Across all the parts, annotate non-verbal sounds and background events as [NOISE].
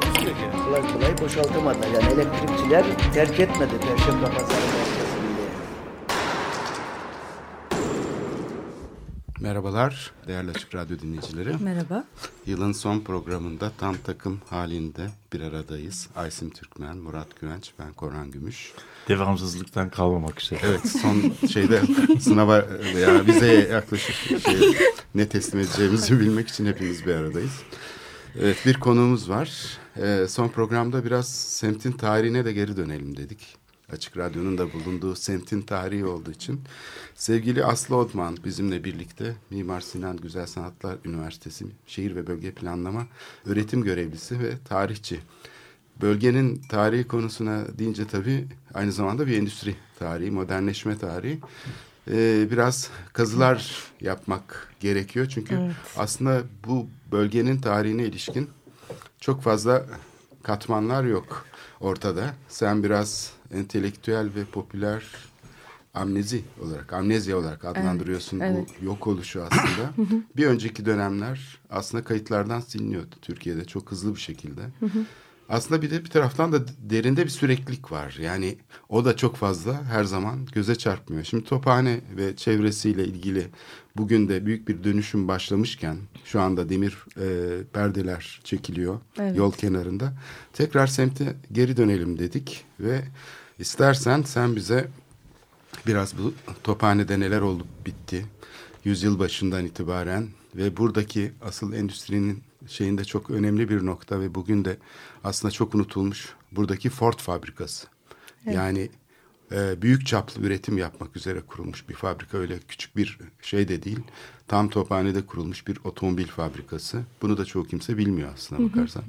Takusuyor ki. kolay kolay boşaltamadılar. Yani elektrikçiler terk etmedi Perşembe Pazarı merkezini. Merhabalar değerli Açık Radyo dinleyicileri. Merhaba. Yılın son programında tam takım halinde bir aradayız. Aysim Türkmen, Murat Güvenç, ben Korhan Gümüş. Devamsızlıktan kalmamak üzere. Evet son şeyde [LAUGHS] sınava ya bize yaklaşık şey, ne teslim edeceğimizi bilmek için hepimiz bir aradayız. Evet bir konuğumuz var. Ee, son programda biraz semtin tarihine de geri dönelim dedik. Açık Radyo'nun da bulunduğu semtin tarihi olduğu için. Sevgili Aslı Odman bizimle birlikte Mimar Sinan Güzel Sanatlar Üniversitesi Şehir ve Bölge Planlama öğretim görevlisi ve tarihçi. Bölgenin tarihi konusuna deyince tabii aynı zamanda bir endüstri tarihi, modernleşme tarihi. Ee, biraz kazılar yapmak gerekiyor. Çünkü Evet. aslında bu bölgenin tarihine ilişkin çok fazla katmanlar yok ortada. Sen biraz entelektüel ve popüler amnezi olarak, amnezya olarak adlandırıyorsun evet. bu yok oluşu aslında. bir önceki dönemler aslında kayıtlardan siliniyordu Türkiye'de çok hızlı bir şekilde. Aslında bir de bir taraftan da derinde bir süreklilik var. Yani o da çok fazla her zaman göze çarpmıyor. Şimdi Tophane ve çevresiyle ilgili bugün de büyük bir dönüşüm başlamışken şu anda demir e, perdeler çekiliyor Evet. yol kenarında. Tekrar semte geri dönelim dedik ve istersen sen bize biraz bu Tophane'de neler olup bitti yüzyıl başından itibaren ve buradaki asıl endüstrinin şeyinde çok önemli bir nokta ve bugün de aslında çok unutulmuş buradaki Ford fabrikası. Yani e, büyük çaplı üretim yapmak üzere kurulmuş bir fabrika öyle küçük bir şey de değil. Tam Tophane'de kurulmuş bir otomobil fabrikası. Bunu da çoğu kimse bilmiyor aslında bakarsan.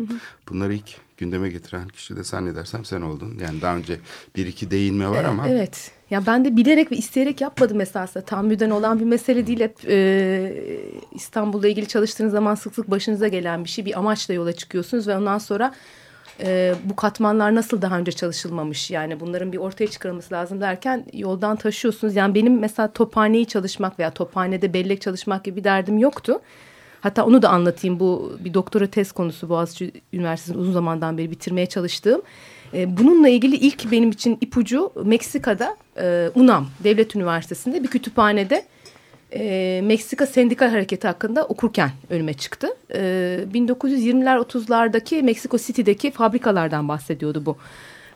Bunları ilk gündeme getiren kişi de zannedersem sen oldun. Yani daha önce bir iki değinme var ama Evet. Ya ben de bilerek ve isteyerek yapmadım esasında. Tahammüden olan bir mesele değil. Hep e, İstanbul'la ilgili çalıştığınız zaman sık sık başınıza gelen bir şey. Bir amaçla yola çıkıyorsunuz ve ondan sonra e, bu katmanlar nasıl daha önce çalışılmamış? Yani bunların bir ortaya çıkarılması lazım derken yoldan taşıyorsunuz. Yani benim mesela tophaneyi çalışmak veya tophanede bellek çalışmak gibi bir derdim yoktu. Hatta onu da anlatayım. Bu bir doktora tez konusu Boğaziçi Üniversitesi'nin uzun zamandan beri bitirmeye çalıştığım. E, bununla ilgili ilk benim için ipucu Meksika'da e, UNAM Devlet Üniversitesi'nde bir kütüphanede e, Meksika Sendikal Hareketi hakkında okurken önüme çıktı. E, 1920'ler 30'lardaki Meksiko City'deki fabrikalardan bahsediyordu bu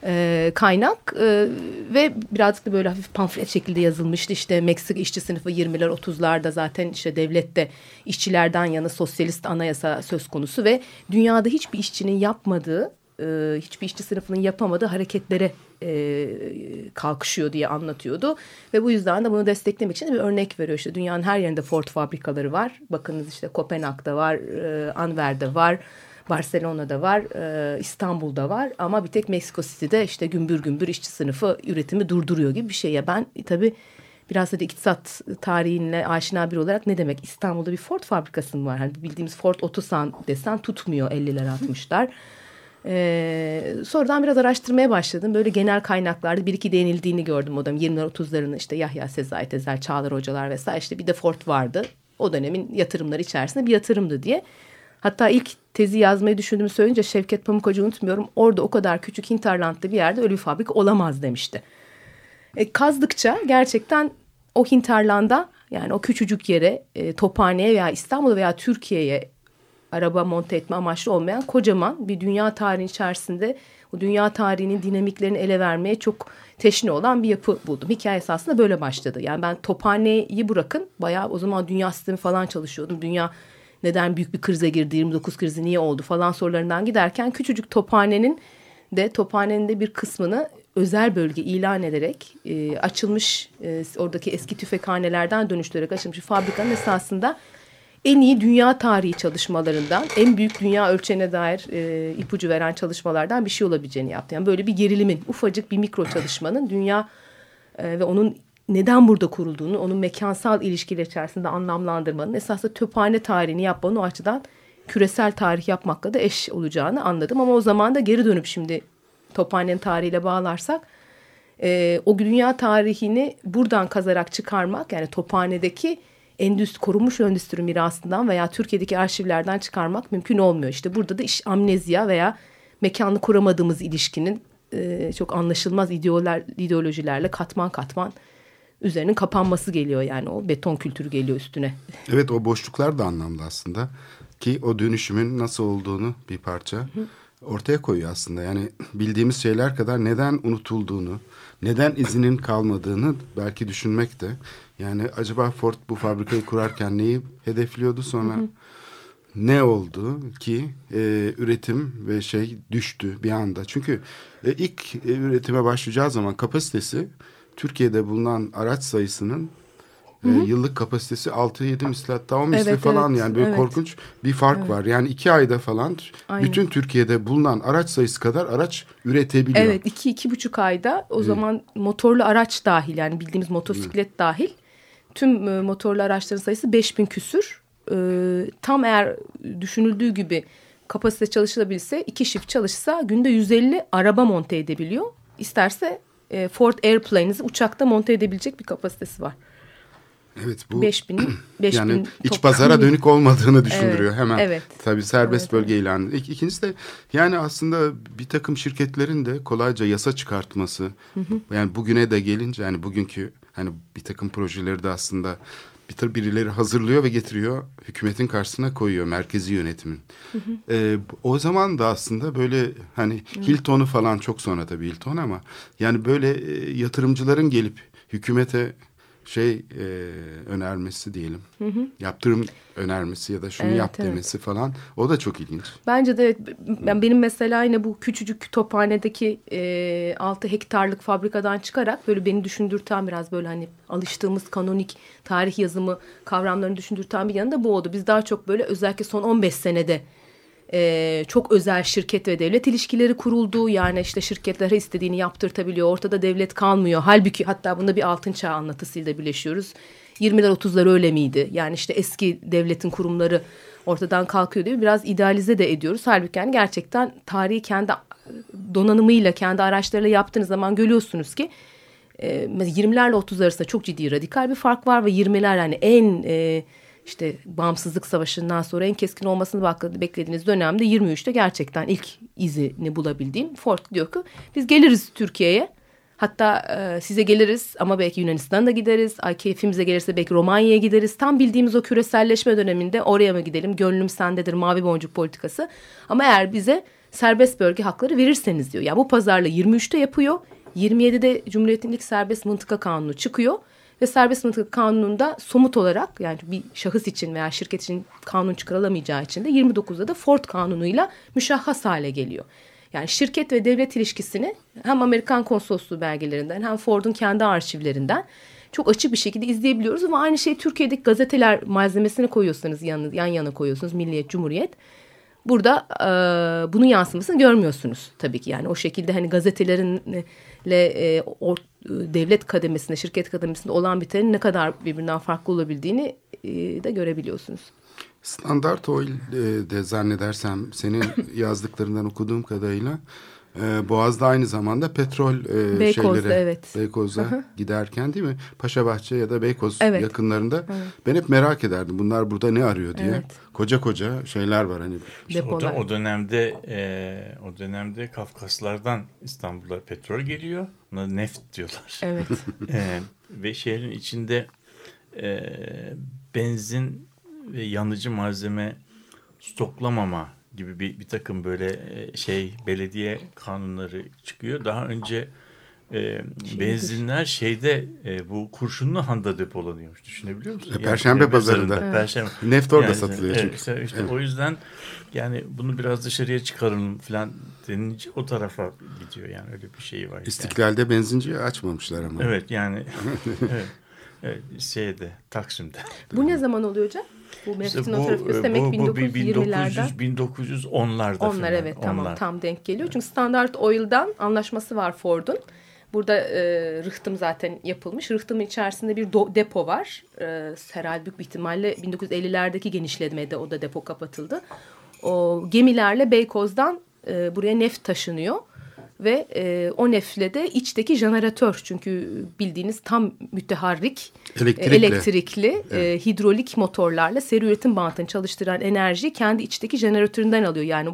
e, kaynak e, ve birazcık da böyle hafif pamflet şekilde yazılmıştı. İşte Meksika işçi sınıfı 20'ler 30'larda zaten işte devlette işçilerden yana sosyalist anayasa söz konusu ve dünyada hiçbir işçinin yapmadığı e, hiçbir işçi sınıfının yapamadığı hareketlere e, kalkışıyor diye anlatıyordu. Ve bu yüzden de bunu desteklemek için de bir örnek veriyor. İşte dünyanın her yerinde Ford fabrikaları var. Bakınız işte Kopenhag'da var, e, Anver'de var. Barcelona'da var, e, İstanbul'da var ama bir tek Meksiko City'de işte gümbür gümbür işçi sınıfı üretimi durduruyor gibi bir şey. Ya ben tabii biraz da iktisat tarihinle aşina bir olarak ne demek İstanbul'da bir Ford fabrikası mı var? Hani bildiğimiz Ford Otosan desen tutmuyor 50'ler 60'lar. Ee, sonradan biraz araştırmaya başladım. Böyle genel kaynaklarda bir iki denildiğini gördüm o dönem. 20'ler 30'larını işte Yahya Sezai Tezel, Çağlar Hocalar vesaire işte bir de Ford vardı. O dönemin yatırımları içerisinde bir yatırımdı diye. Hatta ilk tezi yazmayı düşündüğümü söyleyince Şevket Pamuk Hoca unutmuyorum. Orada o kadar küçük Hinterland'da bir yerde öyle bir fabrika olamaz demişti. E, kazdıkça gerçekten o hinterlanda yani o küçücük yere e, Tophane'ye veya İstanbul'a veya Türkiye'ye araba monte etme amaçlı olmayan kocaman bir dünya tarihi içerisinde o dünya tarihinin dinamiklerini ele vermeye çok teşne olan bir yapı buldum. Hikaye esasında böyle başladı. Yani ben Tophane'yi bırakın bayağı o zaman dünya sistemi falan çalışıyordum. Dünya neden büyük bir krize girdi 29 krizi niye oldu falan sorularından giderken küçücük Tophane'nin de Tophane'nin de bir kısmını özel bölge ilan ederek e, açılmış e, oradaki eski tüfekhanelerden dönüştürerek açılmış fabrikanın esasında en iyi dünya tarihi çalışmalarından, en büyük dünya ölçeğine dair e, ipucu veren çalışmalardan bir şey olabileceğini yaptı. Yani böyle bir gerilimin, ufacık bir mikro çalışmanın dünya e, ve onun neden burada kurulduğunu, onun mekansal ilişkiler içerisinde anlamlandırmanın, esasında töphane tarihini yapmanın o açıdan küresel tarih yapmakla da eş olacağını anladım. Ama o zaman da geri dönüp şimdi tophanenin tarihiyle bağlarsak, e, o dünya tarihini buradan kazarak çıkarmak, yani tophanedeki endüstri, korunmuş endüstri mirasından veya Türkiye'deki arşivlerden çıkarmak mümkün olmuyor. İşte burada da iş amnezya veya mekanı kuramadığımız ilişkinin e, çok anlaşılmaz ideoler, ideolojilerle katman katman üzerinin kapanması geliyor yani o beton kültürü geliyor üstüne. Evet o boşluklar da anlamlı aslında ki o dönüşümün nasıl olduğunu bir parça ortaya koyuyor aslında. Yani bildiğimiz şeyler kadar neden unutulduğunu, neden izinin kalmadığını belki düşünmek de. Yani acaba Ford bu fabrikayı kurarken neyi hedefliyordu sonra ne oldu ki e, üretim ve şey düştü bir anda. Çünkü e, ilk e, üretime başlayacağı zaman kapasitesi Türkiye'de bulunan araç sayısının e, yıllık kapasitesi 6-7 misli hatta 10 misli Evet, falan evet, yani böyle evet. korkunç bir fark var. Yani iki ayda falan Aynen. bütün Türkiye'de bulunan araç sayısı kadar araç üretebiliyor. Evet iki, iki buçuk ayda o zaman motorlu araç dahil yani bildiğimiz motosiklet dahil tüm e, motorlu araçların sayısı 5000 küsür. E, tam eğer düşünüldüğü gibi kapasite çalışılabilse iki shift çalışsa günde 150 araba monte edebiliyor. İsterse e, Ford Airplane'inizi uçakta monte edebilecek bir kapasitesi var. Evet bu 5000 5000 [CLEARS THROAT] yani iç pazara dönük olmadığını düşündürüyor hemen. evet. Tabii serbest Evet, bölge ilanı. İk, ikincisi de yani aslında bir takım şirketlerin de kolayca yasa çıkartması. Yani bugüne de gelince yani bugünkü hani bir takım projeleri de aslında tür birileri hazırlıyor ve getiriyor. Hükümetin karşısına koyuyor merkezi yönetimin. Ee, o zaman da aslında böyle hani Hilton'u falan çok sonra tabii Hilton ama yani böyle e, yatırımcıların gelip hükümete şey e, önermesi diyelim. Yaptırım önermesi ya da şunu Evet, yap evet. demesi falan. O da çok ilginç. Bence de evet, ben benim mesela yine bu küçücük tophanedeki e, 6 hektarlık fabrikadan çıkarak böyle beni düşündürten biraz böyle hani alıştığımız kanonik tarih yazımı kavramlarını düşündürten bir yanı da bu oldu. Biz daha çok böyle özellikle son 15 senede e, çok özel şirket ve devlet ilişkileri kuruldu. Yani işte şirketlere istediğini yaptırtabiliyor. Ortada devlet kalmıyor. Halbuki hatta bunda bir altın çağ anlatısıyla birleşiyoruz. 20'ler 30'lar öyle miydi? Yani işte eski devletin kurumları ortadan kalkıyor diye biraz idealize de ediyoruz. Halbuki yani gerçekten tarihi kendi donanımıyla, kendi araçlarıyla yaptığınız zaman görüyorsunuz ki e, mesela 20'lerle 30'lar arasında çok ciddi radikal bir fark var ve 20'ler yani en e, işte bağımsızlık savaşından sonra en keskin olmasını beklediğiniz dönemde 23'te gerçekten ilk izini bulabildiğim Ford diyor ki biz geliriz Türkiye'ye. Hatta e, size geliriz ama belki Yunanistan'a da gideriz. Ay keyfimize gelirse belki Romanya'ya gideriz. Tam bildiğimiz o küreselleşme döneminde oraya mı gidelim? Gönlüm sendedir mavi boncuk politikası. Ama eğer bize serbest bölge hakları verirseniz diyor. Ya bu pazarla 23'te yapıyor. 27'de Cumhuriyet'in ilk serbest mıntıka kanunu çıkıyor. Ve serbest mıntıka kanununda somut olarak yani bir şahıs için veya şirket için kanun çıkarılamayacağı için de 29'da da Ford kanunuyla müşahhas hale geliyor. Yani şirket ve devlet ilişkisini hem Amerikan konsolosluğu belgelerinden hem Ford'un kendi arşivlerinden çok açık bir şekilde izleyebiliyoruz. Ama aynı şeyi Türkiye'deki gazeteler malzemesine koyuyorsanız yan, yan yana koyuyorsunuz Milliyet, Cumhuriyet. Burada e, bunun yansımasını görmüyorsunuz tabii ki. Yani o şekilde hani gazetelerinle e, or, devlet kademesinde, şirket kademesinde olan bitenin ne kadar birbirinden farklı olabildiğini e, de görebiliyorsunuz. Standart Oil e, de zannedersem senin [LAUGHS] yazdıklarından okuduğum kadarıyla e, Boğaz'da aynı zamanda petrol e, Beykoz'da, şeyleri evet. Beykoz'a giderken değil mi? Paşabahçe ya da Beykoz Evet. yakınlarında ben hep merak ederdim bunlar burada ne arıyor diye. Evet. Koca koca şeyler var hani. İşte o, da, o dönemde e, o dönemde Kafkaslardan İstanbul'a petrol geliyor. Buna neft diyorlar. Evet. [LAUGHS] E, ve şehrin içinde e, benzin ve yanıcı malzeme stoklamama gibi bir, bir takım böyle e, şey belediye kanunları çıkıyor. Daha önce e, benzinler şeyde e, bu Kurşunlu Han'da depolanıyormuş. Düşünebiliyor musun? E, Perşembe pazarında. mezarında, Perşembe. Neft orada Yani, satılıyor evet, çünkü. işte, işte o yüzden yani bunu biraz dışarıya çıkaralım falan denince o tarafa gidiyor yani öyle bir şey var. yani. İstiklal'de benzinciyi açmamışlar ama. Evet yani [LAUGHS] evet. Evet, şeyde, Taksim'de. Bu ne zaman oluyor hocam? Bu İşte o trafikası demek bu- bu bir 1920'lerden. 1900, 1910'larda Onlar evet tamam Onlar. tam denk geliyor. Çünkü Standard Oil'dan anlaşması var Ford'un. Burada e, rıhtım zaten yapılmış. Rıhtımın içerisinde bir do- depo var. E, herhalde büyük bir ihtimalle 1950'lerdeki genişlemede o da depo kapatıldı. O gemilerle Beykoz'dan e, buraya neft taşınıyor. Ve e, o nefle de içteki jeneratör çünkü bildiğiniz tam müteharrik Elektrikli. e, elektrikli e, hidrolik motorlarla seri üretim bantını çalıştıran enerjiyi kendi içteki jeneratöründen alıyor. Yani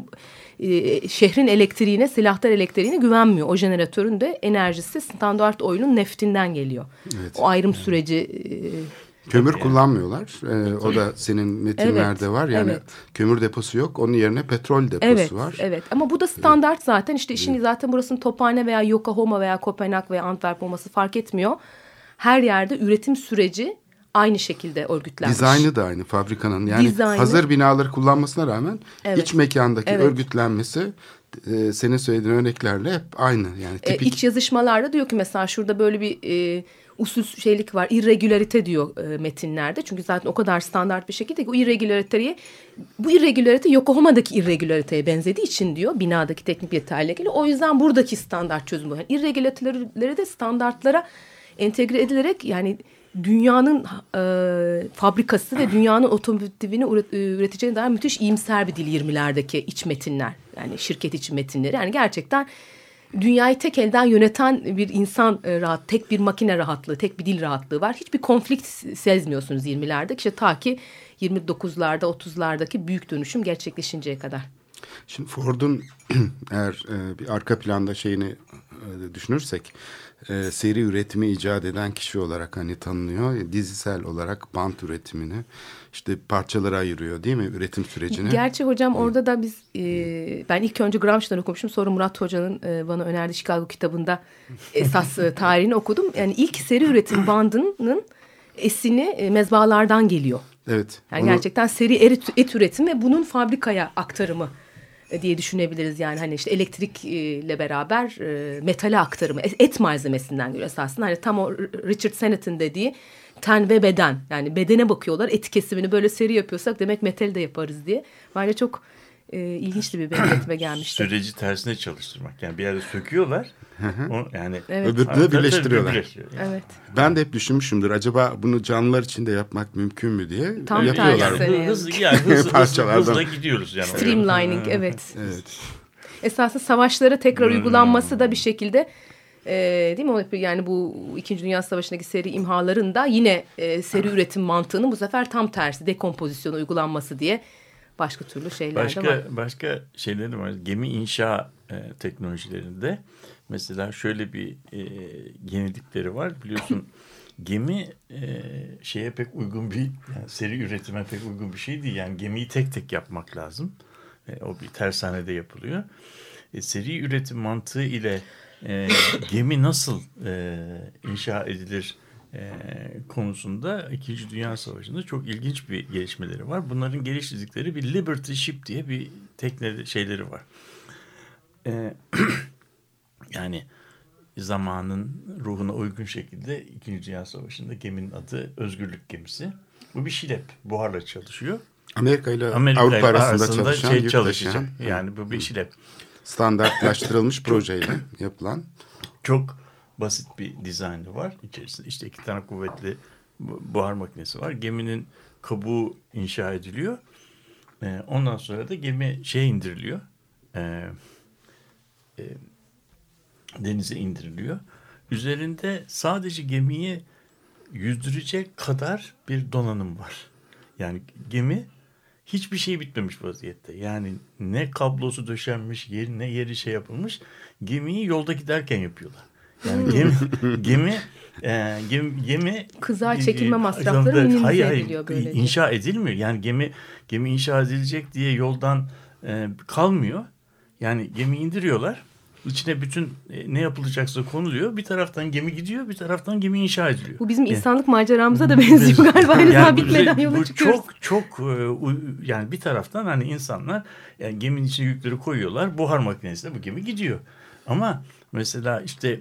e, şehrin elektriğine, silahtar elektriğine güvenmiyor. O jeneratörün de enerjisi standart oyunun neftinden geliyor. Evet. O ayrım süreci e, Kömür kullanmıyorlar. Ee, o da senin metinlerde Evet, var. Yani evet. kömür deposu yok. Onun yerine petrol deposu Evet, var. evet. Ama bu da standart zaten. İşte işin zaten burasının Tophane veya Yokohama veya Kopenhag veya Antwerp olması fark etmiyor. Her yerde üretim süreci aynı şekilde örgütlenmiş. Dizaynı da aynı fabrikanın. Yani Dizaynı- hazır binaları kullanmasına rağmen Evet. iç mekandaki Evet. örgütlenmesi e, senin söylediğin örneklerle hep aynı. Yani E, tipik iç yazışmalarda diyor ki mesela şurada böyle bir e, usul şeylik var. irregularite diyor e, metinlerde. Çünkü zaten o kadar standart bir şekilde ki o irregulariteyi bu irregularite Yokohama'daki irregulariteye benzediği için diyor binadaki teknik detayla ilgili. O yüzden buradaki standart çözümü. Yani irregulariteleri de standartlara entegre edilerek yani dünyanın e, fabrikası ve dünyanın otomotivini e, üreteceğine dair müthiş iyimser bir dil 20'lerdeki iç metinler. Yani şirket içi metinleri. Yani gerçekten dünyayı tek elden yöneten bir insan e, rahat, tek bir makine rahatlığı, tek bir dil rahatlığı var. Hiçbir konflikt sezmiyorsunuz 20'lerde. İşte ta ki 29'larda, 30'lardaki büyük dönüşüm gerçekleşinceye kadar. Şimdi Ford'un [CLEARS THROAT] eğer e, bir arka planda şeyini e, düşünürsek e, seri üretimi icat eden kişi olarak hani tanınıyor. Dizisel olarak bant üretimini işte parçalara ayırıyor değil mi üretim sürecini? Gerçi hocam orada da biz e, ben ilk önce Gramsci'den okumuşum sonra Murat Hoca'nın e, bana önerdiği Chicago kitabında esas e, tarihini okudum. Yani ilk seri üretim bandının esini e, mezbahalardan geliyor. Evet. Yani onu- gerçekten seri et, et üretimi ve bunun fabrikaya aktarımı diye düşünebiliriz. Yani hani işte elektrikle beraber e, metale aktarımı et, malzemesinden geliyor esasında. Hani tam o Richard Sennett'in dediği ten ve beden yani bedene bakıyorlar et kesimini böyle seri yapıyorsak demek metali de yaparız diye. Bence çok e, ilginçti bir benzetme [CLEARS THROAT] gelmişti. Süreci tersine çalıştırmak. Yani bir yerde söküyorlar. o, yani Evet. Öbürünü birleştiriyorlar. birleştiriyor. Evet. Ben de hep düşünmüşümdür. Acaba bunu canlılar için de yapmak mümkün mü diye. Tam yapıyorlar. tersi. Yani hızlı, yani hızlı, [LAUGHS] hızlı, Parçalardan. hızla gidiyoruz yani. Streamlining evet. Evet. esasında savaşlara tekrar Hmm. uygulanması da bir şekilde e, değil mi? Yani bu İkinci Dünya Savaşı'ndaki seri imhaların da yine e, seri üretim mantığının bu sefer tam tersi dekompozisyona uygulanması diye başka türlü şeyler de var. Başka başka şeyleri de var. Gemi inşa e, teknolojilerinde mesela şöyle bir e, yenilikleri var. Biliyorsun [LAUGHS] gemi e, şeye pek uygun bir yani seri üretime pek uygun bir şey değil. Yani gemiyi tek tek yapmak lazım. E, o bir tersanede yapılıyor. E, seri üretim mantığı ile e, gemi nasıl e, inşa edilir e, konusunda İkinci Dünya Savaşı'nda çok ilginç bir gelişmeleri var. Bunların geliştirdikleri bir Liberty Ship diye bir tekne şeyleri var. E, [CLEARS THROAT] yani zamanın ruhuna uygun şekilde İkinci Dünya Savaşı'nda geminin adı Özgürlük Gemisi. Bu bir şilep. Buharla çalışıyor. Amerika ile Amerika Avrupa arasında, arasında çalışan, şey çalışacak. Yani bu bir şilep. standartlaştırılmış [LAUGHS] projeyle yapılan. Çok basit bir dizaynı var. İçerisinde işte iki tane kuvvetli bu- buhar makinesi var. Geminin kabuğu inşa ediliyor. Ee, ondan sonra da gemi şeye indiriliyor. Ee, e, denize indiriliyor. Üzerinde sadece gemiyi yüzdürecek kadar bir donanım var. Yani gemi hiçbir şey bitmemiş vaziyette. Yani ne kablosu döşenmiş, yeri, ne yeri şey yapılmış. Gemiyi yolda giderken yapıyorlar. Yani gemi gemi e, gemi, gemi Kızar çekilme e, masrafları hayır, minimize hayır, ediliyor böylece. İnşa edilmiyor. Yani gemi gemi inşa edilecek diye yoldan e, kalmıyor. Yani gemi indiriyorlar. İçine bütün e, ne yapılacaksa konuluyor. Bir taraftan gemi gidiyor, bir taraftan gemi inşa ediliyor. Bu bizim Yani- insanlık maceramıza da benziyor [LAUGHS] galiba. Yani daha bitmeden yola bu çıkıyoruz. çok çok e, yani bir taraftan hani insanlar yani geminin içine yükleri koyuyorlar. Buhar makinesiyle bu gemi gidiyor. Ama mesela işte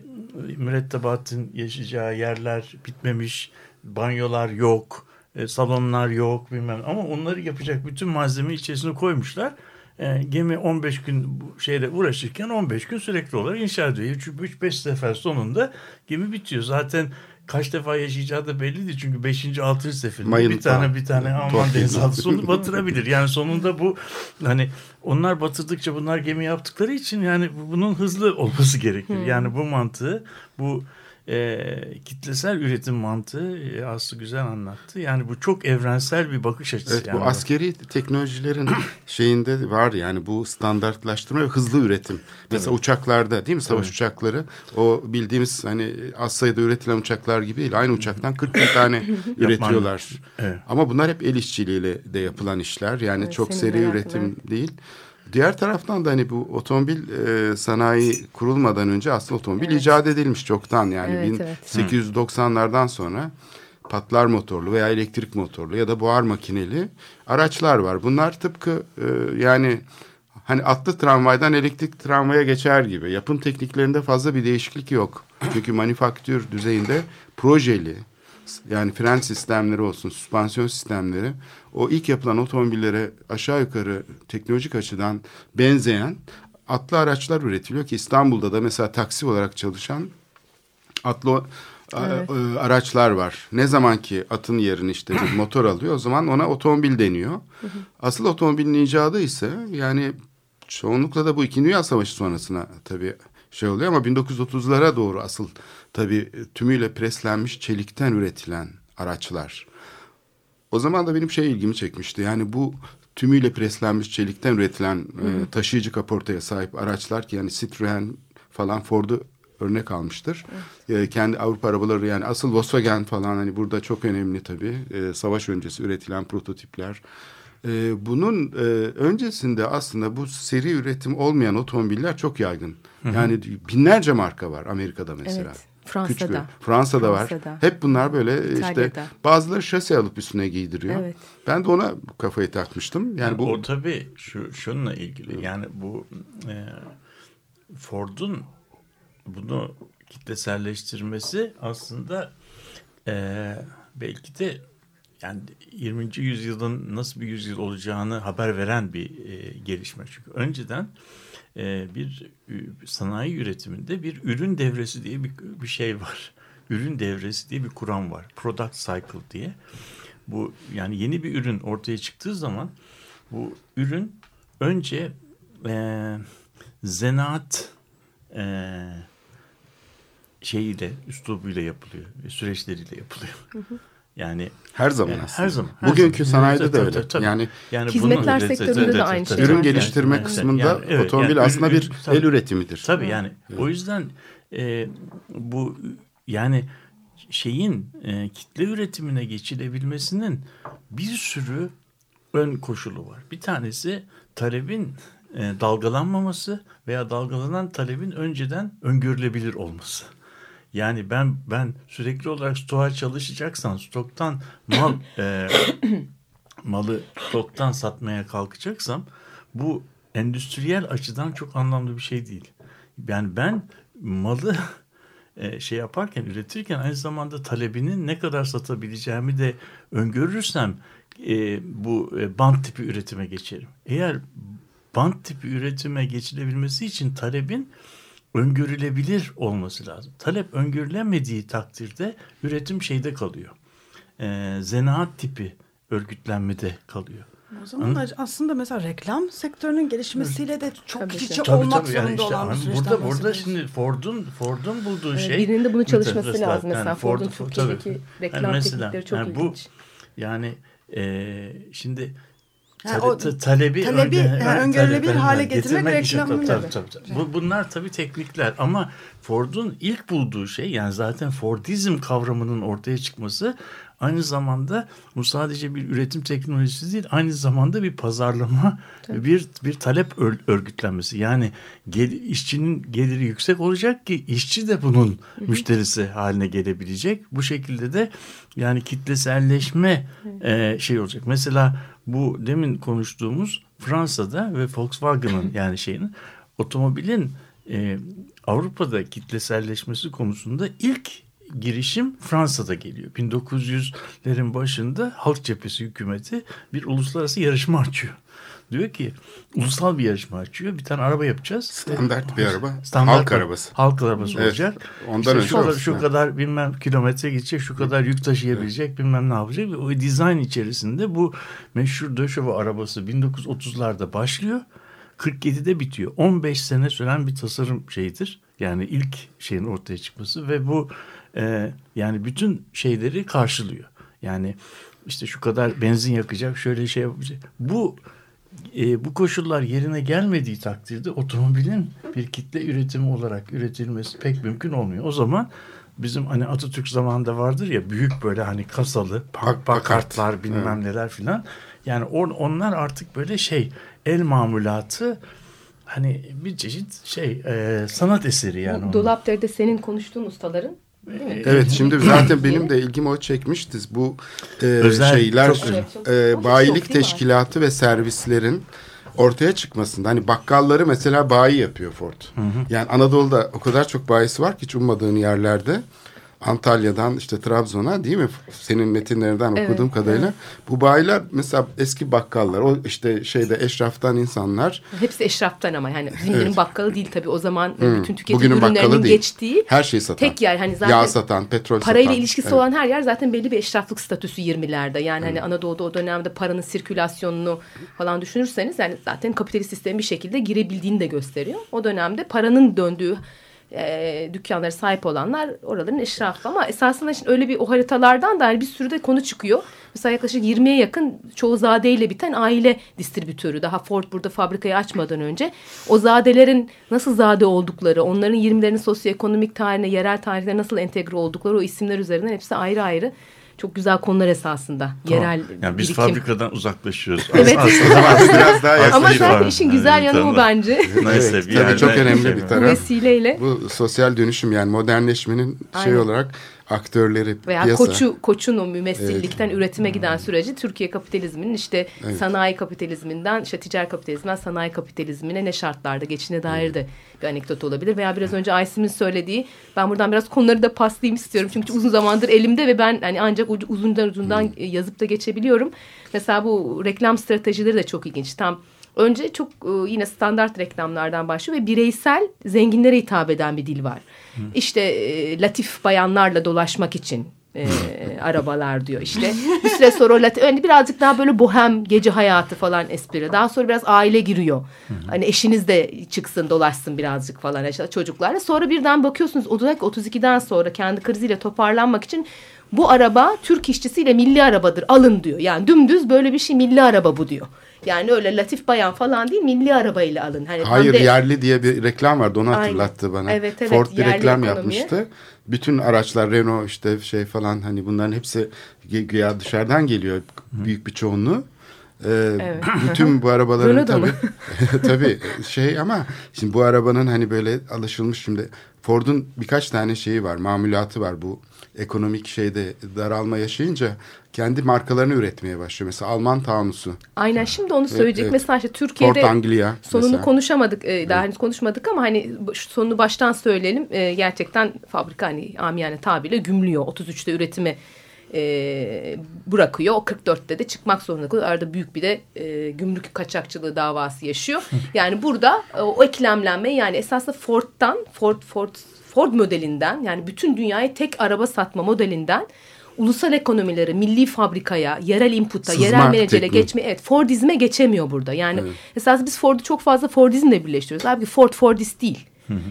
mürettebatın yaşayacağı yerler bitmemiş. banyolar yok, e, salonlar yok bilmem ama onları yapacak bütün malzemeyi içerisine koymuşlar. E, gemi 15 gün şeyle uğraşırken 15 gün sürekli olarak inşa ediyor. 3-5 sefer sonunda gemi bitiyor. Zaten kaç defa yaşayacağı da belli değil. Çünkü 5. 6. seferinde Mayın bir tane bir tane Alman Torpil. denizaltısı onu [LAUGHS] batırabilir. Yani sonunda bu hani onlar batırdıkça bunlar gemi yaptıkları için yani bunun hızlı olması gerekir. Yani bu mantığı bu e, kitlesel üretim mantığı e, Aslı güzel anlattı. Yani bu çok evrensel bir bakış açısı. Evet yani bu askeri teknolojilerin [CLEARS THROAT] şeyinde var yani bu standartlaştırma ve hızlı üretim. Mesela uçaklarda değil mi savaş uçakları o bildiğimiz hani az sayıda üretilen uçaklar gibi değil. Aynı uçaktan 40 bin tane [CLEARS THROAT] üretiyorlar. Evet. Ama bunlar hep el işçiliğiyle de yapılan işler. Yani Evet, çok seri üretim değil. Diğer taraftan da hani bu otomobil e, sanayi kurulmadan önce aslında otomobil icat edilmiş çoktan yani Evet, evet. 1890'lardan sonra patlar motorlu veya elektrik motorlu ya da buhar makineli araçlar var. Bunlar tıpkı e, yani hani atlı tramvaydan elektrik tramvaya geçer gibi. Yapım tekniklerinde fazla bir değişiklik yok. Çünkü manifaktür düzeyinde projeli yani fren sistemleri olsun, süspansiyon sistemleri o ilk yapılan otomobillere aşağı yukarı teknolojik açıdan benzeyen atlı araçlar üretiliyor ki İstanbul'da da mesela taksi olarak çalışan atlı a- Evet. e, araçlar var. Ne zaman ki atın yerini işte bir [CLEARS THROAT] [CLEARS THROAT] motor alıyor o zaman ona otomobil deniyor. Asıl otomobilin icadı ise yani çoğunlukla da bu İkinci Dünya Savaşı sonrasına tabii şey oluyor ama 1930'lara doğru asıl tabii tümüyle preslenmiş çelikten üretilen araçlar. O zaman da benim şey ilgimi çekmişti. Yani bu tümüyle preslenmiş çelikten üretilen e, taşıyıcı kaportaya sahip araçlar ki yani Citroen falan Ford'u örnek almıştır. E, kendi Avrupa arabaları yani asıl Volkswagen falan hani burada çok önemli tabii. E, savaş öncesi üretilen prototipler. E, bunun e, öncesinde aslında bu seri üretim olmayan otomobiller çok yaygın. Yani binlerce marka var Amerika'da mesela. Evet, Fransa'da. Küçük- Fransa'da, var. Fransa'da. Hep bunlar böyle işte İtalya'da. bazıları şase alıp üstüne giydiriyor. Evet. Ben de ona kafayı takmıştım. Yani bu O tabii şu şununla ilgili. Yani bu e, Ford'un bunu kitleselleştirmesi aslında e, belki de yani 20. yüzyılın nasıl bir yüzyıl olacağını haber veren bir e, gelişme. Çünkü önceden e, bir ü- sanayi üretiminde bir ürün devresi diye bir, bir şey var. Ürün devresi diye bir kuram var. Product cycle diye. Bu yani yeni bir ürün ortaya çıktığı zaman bu ürün önce e, zanaat e, şeyiyle, üslubuyla yapılıyor. Süreçleriyle yapılıyor. Yani her zaman aslında. her zaman. her Bugünkü zaman. sanayide Tabii, de tabii, öyle. tabii. Yani yani Hizmetler bunun- sektöründe de aynı şey ürün geliştirme Yani, kısmında yani, evet, otomobil yani aslında ürün- bir tabii. el üretimidir. Tabii yani o yüzden e, bu yani şeyin e, kitle üretimine geçilebilmesinin bir sürü ön koşulu var. Bir tanesi talebin e, dalgalanmaması veya dalgalanan talebin önceden öngörülebilir olması. Yani ben ben sürekli olarak stoğa çalışacaksan stoktan mal [COUGHS] e, malı stoktan satmaya kalkacaksam bu endüstriyel açıdan çok anlamlı bir şey değil. Yani ben malı [LAUGHS] e, şey yaparken üretirken aynı zamanda talebinin ne kadar satabileceğimi de öngörürsem e, bu e, bant tipi üretime geçerim. Eğer bant tipi üretime geçilebilmesi için talebin öngörülebilir olması lazım. Talep öngörülemediği takdirde üretim şeyde kalıyor. E, zanaat tipi örgütlenmede kalıyor. O zaman da aslında mesela reklam sektörünün gelişmesiyle de çok Tabii iç içe Tabii, olmak tabii. Yani zorunda işte olan bir hani süreçten burada burada şimdi Ford'un Ford'un bulduğu Evet, şey birinin de bunu çalışması Mesela, lazım. Mesela yani Ford'un Ford'un- Türkiye'deki tabii. reklam Yani mesela, teknikleri çok yani bu- ilginç. Yani e, şimdi Ha, o ta- talebi, talebi, önce- ha, ön- öngörülebilir talebi- hale getirmek getirmek reklamın tabii, tabii. tabii, tabii, tabii. Bu, bunlar tabii teknikler ama Ford'un ilk bulduğu şey yani zaten Fordizm kavramının ortaya çıkması aynı zamanda bu sadece bir üretim teknolojisi değil aynı zamanda bir pazarlama bir bir talep ör- örgütlenmesi. Yani gel, işçinin geliri yüksek olacak ki işçi de bunun müşterisi haline gelebilecek. Bu şekilde de yani kitleselleşme e, şey olacak. Mesela bu demin konuştuğumuz Fransa'da ve Volkswagen'ın [LAUGHS] yani şeyin otomobilin e, Avrupa'da kitleselleşmesi konusunda ilk girişim Fransa'da geliyor. 1900'lerin başında Halk Cephesi hükümeti bir uluslararası yarışma açıyor. Diyor ki ulusal bir yarışma açıyor. Bir tane araba yapacağız. Standart bir araba. Standart halk arabası. Halk arabası Evet. olacak. Ondan İşte önce şu, kadar, olsun, şu evet. kadar bilmem kilometre gidecek, şu kadar yük taşıyabilecek, bilmem ne yapacak. Ve o dizayn içerisinde bu meşhur Döşova arabası 1930'larda başlıyor. 47'de bitiyor. 15 sene süren bir tasarım şeyidir. Yani ilk şeyin ortaya çıkması ve bu e, yani bütün şeyleri karşılıyor. Yani işte şu kadar benzin yakacak, şöyle şey yapacak. Bu e, bu koşullar yerine gelmediği takdirde otomobilin bir kitle üretimi olarak üretilmesi pek mümkün olmuyor. O zaman bizim hani Atatürk zamanında vardır ya büyük böyle hani kasalı Pak- pakartlar bilmem neler filan. Yani or, onlar artık böyle şey el mamulatı hani bir çeşit şey e, sanat eseri yani. Bu onlar. Dolapdere'de senin konuştuğun ustaların? Evet şimdi zaten benim de ilgimi o çekmişti. Bu e, Özel, şeyler çok e, bayilik mi? teşkilatı ve servislerin ortaya çıkmasında hani bakkalları mesela bayi yapıyor Ford. Yani Anadolu'da o kadar çok bayisi var ki hiç ummadığın yerlerde. Antalya'dan işte Trabzon'a değil mi? Senin metinlerinden Evet, okuduğum kadarıyla. Bu bayiler mesela eski bakkallar, o işte şeyde eşraftan insanlar Hepsi eşraftan ama yani [LAUGHS] zincirin bakkalı değil tabii o zaman e, bütün tüketim Bugünün ürünlerinin değil. geçtiği her şeyi satan. tek yer hani zaten Yağ satan, petrol parayla satan. ilişkisi Evet. olan her yer zaten belli bir eşraflık statüsü 20'lerde. Yani hani Anadolu'da o dönemde paranın sirkülasyonunu falan düşünürseniz yani zaten kapitalist sistemin bir şekilde girebildiğini de gösteriyor. O dönemde paranın döndüğü e, dükkanlara sahip olanlar oraların eşrafı ama esasında şimdi öyle bir o haritalardan da hani bir sürü de konu çıkıyor. Mesela yaklaşık 20'ye yakın çoğu zadeyle biten aile distribütörü. Daha Ford burada fabrikayı açmadan önce o zadelerin nasıl zade oldukları, onların 20'lerin sosyoekonomik tarihine, yerel tarihine nasıl entegre oldukları o isimler üzerinden hepsi ayrı ayrı. Çok güzel konular esasında. Tamam. Yerel yani biz birikim. fabrikadan uzaklaşıyoruz. Evet. Aslında [LAUGHS] biraz daha Ama Aslında zaten işin güzel Evet, yanı o tamam. bence. [LAUGHS] Neyse Evet, bir tabii çok önemli şey bir var. taraf. Bu vesileyle Bu sosyal dönüşüm yani modernleşmenin şey Aynen. olarak aktörleri veya piyasa. koçu koçun o mümessillikten üretime giden süreci Türkiye kapitalizminin işte sanayi kapitalizminden işte ticari kapitalizmden sanayi kapitalizmine ne şartlarda geçine dair de bir anekdot olabilir veya biraz önce Aysim'in söylediği ben buradan biraz konuları da paslayayım istiyorum çünkü uzun zamandır elimde ve ben hani ancak uzundan uzundan e, yazıp da geçebiliyorum. Mesela bu reklam stratejileri de çok ilginç. Tam önce çok e, yine standart reklamlardan başlıyor ve bireysel zenginlere hitap eden bir dil var. İşte e, latif bayanlarla dolaşmak için e, [LAUGHS] arabalar diyor işte. Bir süre sonra o latif, hani birazcık daha böyle bohem gece hayatı falan espri. Daha sonra biraz aile giriyor. Hani eşiniz de çıksın dolaşsın birazcık falan işte çocuklarla. Sonra birden bakıyorsunuz 32'den sonra kendi kriziyle toparlanmak için bu araba Türk işçisiyle milli arabadır alın diyor. Yani dümdüz böyle bir şey milli araba bu diyor. Yani öyle latif bayan falan değil milli arabayla alın. Hani Hayır de- yerli diye bir reklam vardı onu Aynen. hatırlattı bana. Evet, evet, Ford bir reklam ekonomiye. yapmıştı. Bütün araçlar Renault işte şey falan hani bunların hepsi gü- güya dışarıdan geliyor büyük bir çoğunluğu. Ee, [CLEARS THROAT] Bütün bu arabaların tabii, [LAUGHS] tabii şey ama şimdi bu arabanın hani böyle alışılmış şimdi Ford'un birkaç tane şeyi var mamulatı var bu ekonomik şeyde daralma yaşayınca kendi markalarını üretmeye başlıyor. Mesela Alman Taunusu, Aynen şimdi onu söyleyecek. evet. Mesela işte Türkiye'de Anglia sonunu mesela. konuşamadık. e, daha henüz konuşmadık ama hani sonunu baştan söyleyelim. E, gerçekten fabrika hani amiyane tabirle gümlüyor. 33'te üretimi e, bırakıyor. O 44'te de çıkmak zorunda kalıyor. Arada büyük bir de e, gümrük kaçakçılığı davası yaşıyor. [LAUGHS] Yani burada e, o eklemlenme yani esasında Ford'dan Ford Ford Ford modelinden yani bütün dünyaya tek araba satma modelinden ulusal ekonomilere, milli fabrikaya, yerel input'a, Sızma yerel menajere geçme evet Fordizme geçemiyor burada. Yani esas biz Ford'u çok fazla Fordizmle birleştiriyoruz. Halbuki Ford Fordist değil.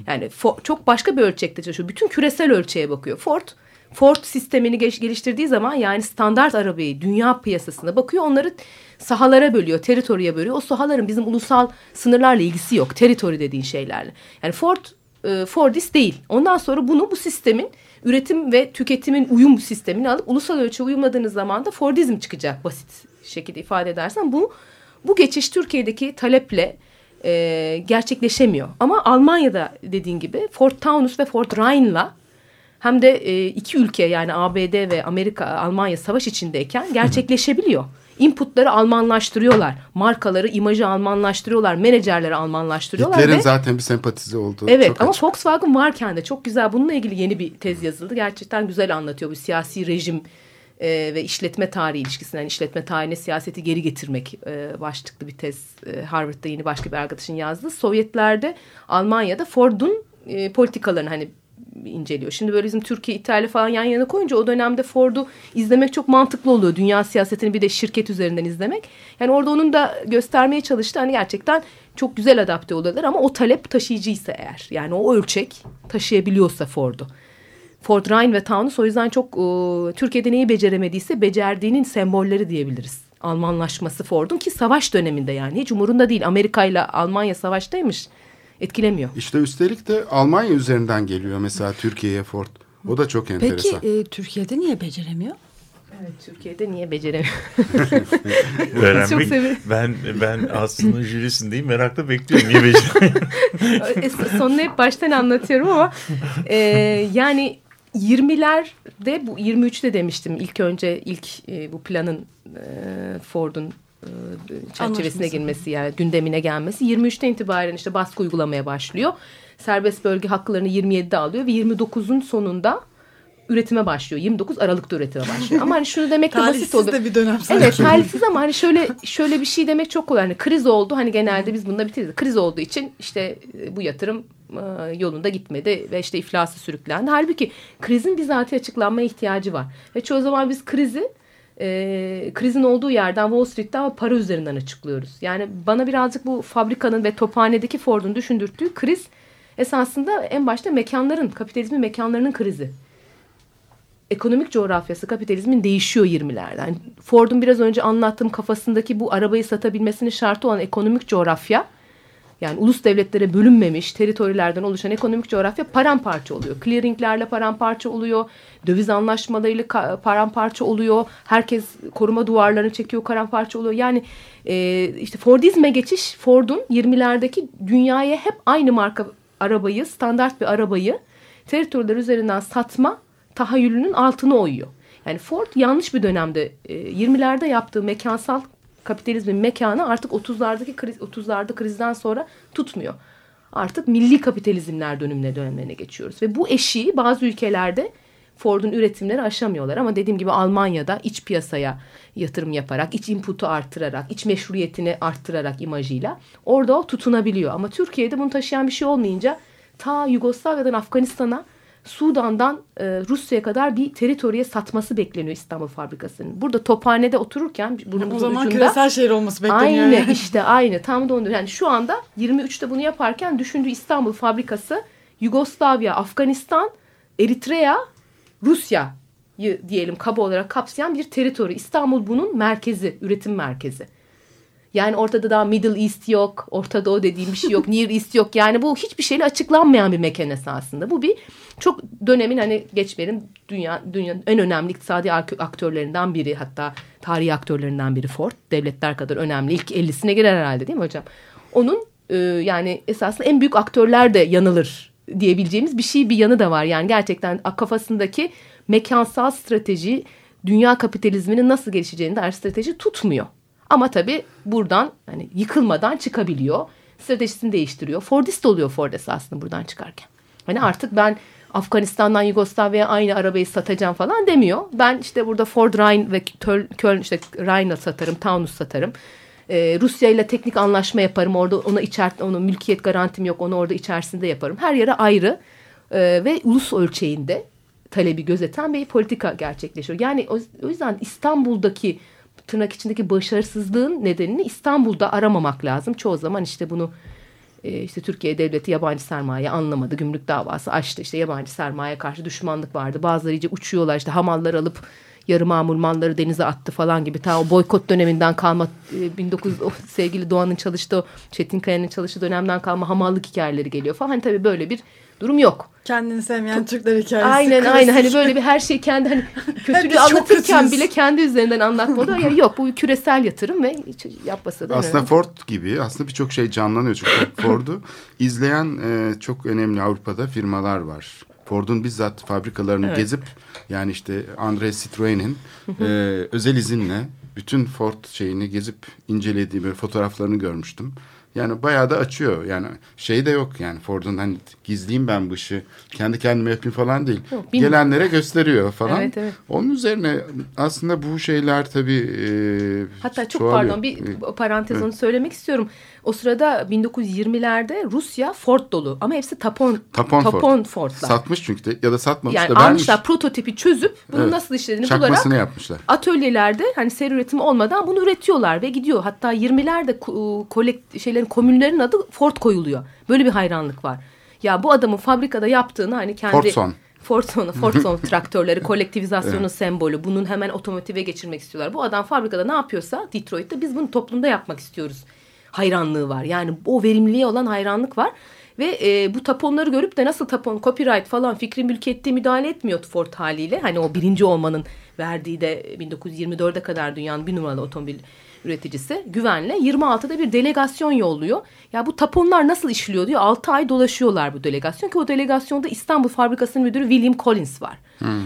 Yani Fo- çok başka bir ölçekte çalışıyor. Bütün küresel ölçeğe bakıyor. Ford Ford sistemini geliştirdiği zaman yani standart arabayı dünya piyasasına bakıyor. Onları sahalara bölüyor, teritoriye bölüyor. O sahaların bizim ulusal sınırlarla ilgisi yok. Teritori dediğin şeylerle. Yani Ford e, Fordist değil. Ondan sonra bunu bu sistemin üretim ve tüketimin uyum sistemini alıp ulusal ölçüye uyumladığınız zaman da Fordizm çıkacak basit şekilde ifade edersen. Bu bu geçiş Türkiye'deki taleple e, gerçekleşemiyor. Ama Almanya'da dediğin gibi Ford Taunus ve Ford Rhine'la hem de e, iki ülke yani ABD ve Amerika, Almanya savaş içindeyken gerçekleşebiliyor. Inputları Almanlaştırıyorlar. Markaları, imajı Almanlaştırıyorlar. Menajerleri Almanlaştırıyorlar. Hitler'in ve... zaten bir sempatize olduğu Evet çok ama açık. Volkswagen varken de çok güzel bununla ilgili yeni bir tez yazıldı. Gerçekten güzel anlatıyor bu siyasi rejim e, ve işletme tarihi ilişkisinden yani işletme tarihine siyaseti geri getirmek e, başlıklı bir tez e, Harvard'da yeni başka bir arkadaşın yazdı. Sovyetlerde Almanya'da Ford'un e, politikalarını hani inceliyor. Şimdi böyle bizim Türkiye, İtalya falan yan yana koyunca o dönemde Ford'u izlemek çok mantıklı oluyor. Dünya siyasetini bir de şirket üzerinden izlemek. Yani orada onun da göstermeye çalıştı. Hani gerçekten çok güzel adapte oluyorlar ama o talep taşıyıcıysa eğer. Yani o ölçek taşıyabiliyorsa Ford'u. Ford Rhine ve Taunus o yüzden çok e, Türkiye'de neyi beceremediyse becerdiğinin sembolleri diyebiliriz. Almanlaşması Ford'un ki savaş döneminde yani hiç umurunda değil. Amerika ile Almanya savaştaymış etkilemiyor. İşte üstelik de Almanya üzerinden geliyor mesela Türkiye'ye Ford. O da çok Peki enteresan. e, Türkiye'de niye beceremiyor? Evet, Türkiye'de niye beceremiyor? [LAUGHS] Çok Öğrenmek. severim. ben ben aslında jürisindeyim. Merakla bekliyorum. Niye beceremiyorum? [LAUGHS] Es- Sonunu hep baştan anlatıyorum ama e, yani 20'lerde bu 23'te demiştim ilk önce ilk e, bu planın e, Ford'un çerçevesine Anlaşması. girmesi yani gündemine gelmesi 23'ten itibaren işte baskı uygulamaya başlıyor. Serbest bölge haklarını 27'de alıyor ve 29'un sonunda üretime başlıyor. 29 Aralık'ta üretime başlıyor. Ama hani şunu demek de basit olur. de bir dönem sanki. Evet talihsiz ama hani şöyle şöyle bir şey demek çok kolay. Hani kriz oldu hani genelde biz bunda bitiririz. Kriz olduğu için işte e, bu yatırım e, yolunda gitmedi ve işte iflası sürüklendi. Halbuki krizin bizatihi açıklanmaya ihtiyacı var. Ve çoğu zaman biz krizi e, krizin olduğu yerden Wall Street'ten ama para üzerinden açıklıyoruz. Yani bana birazcık bu fabrikanın ve tophanedeki Ford'un düşündürttüğü kriz esasında en başta mekanların, kapitalizmin mekanlarının krizi ekonomik coğrafyası kapitalizmin değişiyor 20'lerden. Ford'un biraz önce anlattığım kafasındaki bu arabayı satabilmesinin şartı olan ekonomik coğrafya yani ulus devletlere bölünmemiş teritorilerden oluşan ekonomik coğrafya paramparça oluyor. Clearinglerle paramparça oluyor. Döviz anlaşmalarıyla paramparça oluyor. Herkes koruma duvarlarını çekiyor paramparça oluyor. Yani e, işte Fordizme geçiş Ford'un 20'lerdeki dünyaya hep aynı marka arabayı standart bir arabayı teritoriler üzerinden satma tahayyülünün altını oyuyor. Yani Ford yanlış bir dönemde e, 20'lerde yaptığı mekansal kapitalizmin mekanı artık 30'lardaki kriz 30'larda krizden sonra tutmuyor. Artık milli kapitalizmler dönümüne dönemlerine geçiyoruz ve bu eşiği bazı ülkelerde Ford'un üretimleri aşamıyorlar ama dediğim gibi Almanya'da iç piyasaya yatırım yaparak, iç input'u arttırarak, iç meşruiyetini arttırarak imajıyla orada o tutunabiliyor. Ama Türkiye'de bunu taşıyan bir şey olmayınca ta Yugoslavya'dan Afganistan'a Sudan'dan e, Rusya'ya kadar bir teritoriye satması bekleniyor İstanbul fabrikasının. Burada tophanede otururken burnumuzun O zaman ucunda küresel şehir olması bekleniyor. aynı yani. işte aynı tam da onu yani şu anda 23'te bunu yaparken düşündüğü İstanbul fabrikası Yugoslavya, Afganistan, Eritrea, Rusya'yı diyelim kaba olarak kapsayan bir teritori. İstanbul bunun merkezi, üretim merkezi. Yani ortada daha Middle East yok, Orta Doğu dediğim bir şey yok, Near East yok. Yani bu hiçbir şeyle açıklanmayan bir mekan esasında. Bu bir çok dönemin hani geçmeyelim dünya dünyanın en önemli iktisadi ak- aktörlerinden biri hatta tarihi aktörlerinden biri Ford. Devletler kadar önemli. İlk 50'sine girer herhalde değil mi hocam? Onun e, yani esasında en büyük aktörler de yanılır diyebileceğimiz bir şey bir yanı da var. Yani gerçekten kafasındaki mekansal strateji dünya kapitalizminin nasıl gelişeceğini dair strateji tutmuyor. Ama tabii buradan hani yıkılmadan çıkabiliyor. Stratejisini değiştiriyor. Fordist oluyor Ford esasında buradan çıkarken. Hani artık ben Afganistan'dan Yugoslavya'ya aynı arabayı satacağım falan demiyor. Ben işte burada Ford Rhine ve Köln işte Rhine satarım, Taunus satarım. Ee, Rusya ile teknik anlaşma yaparım. Orada ona içer, onun mülkiyet garantim yok. Onu orada içerisinde yaparım. Her yere ayrı e, ve ulus ölçeğinde talebi gözeten bir politika gerçekleşiyor. Yani o, o yüzden İstanbul'daki tırnak içindeki başarısızlığın nedenini İstanbul'da aramamak lazım. Çoğu zaman işte bunu e, işte Türkiye devleti yabancı sermaye anlamadı. Gümrük davası açtı. İşte yabancı sermaye karşı düşmanlık vardı. Bazıları iyice uçuyorlar. İşte hamallar alıp yarı mamul malları denize attı falan gibi. Ta o boykot döneminden kalma e, 19 o sevgili Doğan'ın çalıştığı Çetin Kaya'nın çalıştığı dönemden kalma hamallık hikayeleri geliyor falan. Hani tabii böyle bir durum yok. Kendini sevmeyen Türkler hikayesi. Aynen klasik. aynen hani böyle bir her şey kendi hani [LAUGHS] kötülüğü anlatırken bile kendi üzerinden anlatmalı. Ya yok bu küresel yatırım ve hiç yapmasa da Aslında önemli. Ford gibi aslında birçok şey canlanıyor. Çünkü [LAUGHS] Ford'u izleyen e, çok önemli Avrupa'da firmalar var. Ford'un bizzat fabrikalarını Evet. gezip yani işte André Citroen'in e, özel izinle bütün Ford şeyini gezip incelediğim fotoğraflarını görmüştüm. Yani bayağı da açıyor. Yani şey de yok yani Ford'un hani gizleyeyim ben bu işi kendi kendime yapayım falan değil. Yok, bilmiyorum. Gelenlere gösteriyor falan. Evet, evet. Onun üzerine aslında bu şeyler tabii e, Hatta çok çoğalıyor. pardon bir E, parantez onu söylemek istiyorum. O sırada 1920'lerde Rusya Ford dolu ama hepsi tapon Tapon, tapon Ford. Ford'lar. Satmış çünkü de ya da satmamış yani da vermiş. almışlar prototipi çözüp bunun Evet. nasıl işlediğini Çakmasını bularak yapmışlar. atölyelerde hani seri üretimi olmadan bunu üretiyorlar ve gidiyor. Hatta 20'lerde ko- kolekt şeylerin komünlerin adı Ford koyuluyor. Böyle bir hayranlık var. Ya bu adamın fabrikada yaptığını hani kendi Fordson. Fordson, Fordson [LAUGHS] traktörleri kolektivizasyonun sembolü. Bunun hemen otomotive geçirmek istiyorlar. Bu adam fabrikada ne yapıyorsa Detroit'te biz bunu toplumda yapmak istiyoruz. Hayranlığı var. Yani o verimliliğe olan hayranlık var. Ve e, bu taponları görüp de nasıl tapon, copyright falan fikri mülkiyette müdahale etmiyor Ford haliyle. Hani o birinci olmanın verdiği de 1924'e kadar dünyanın bir numaralı otomobil üreticisi güvenle 26'da bir delegasyon yolluyor. Ya bu taponlar nasıl işliyor diyor. 6 ay dolaşıyorlar bu delegasyon ki o delegasyonda İstanbul Fabrikası'nın müdürü William Collins var.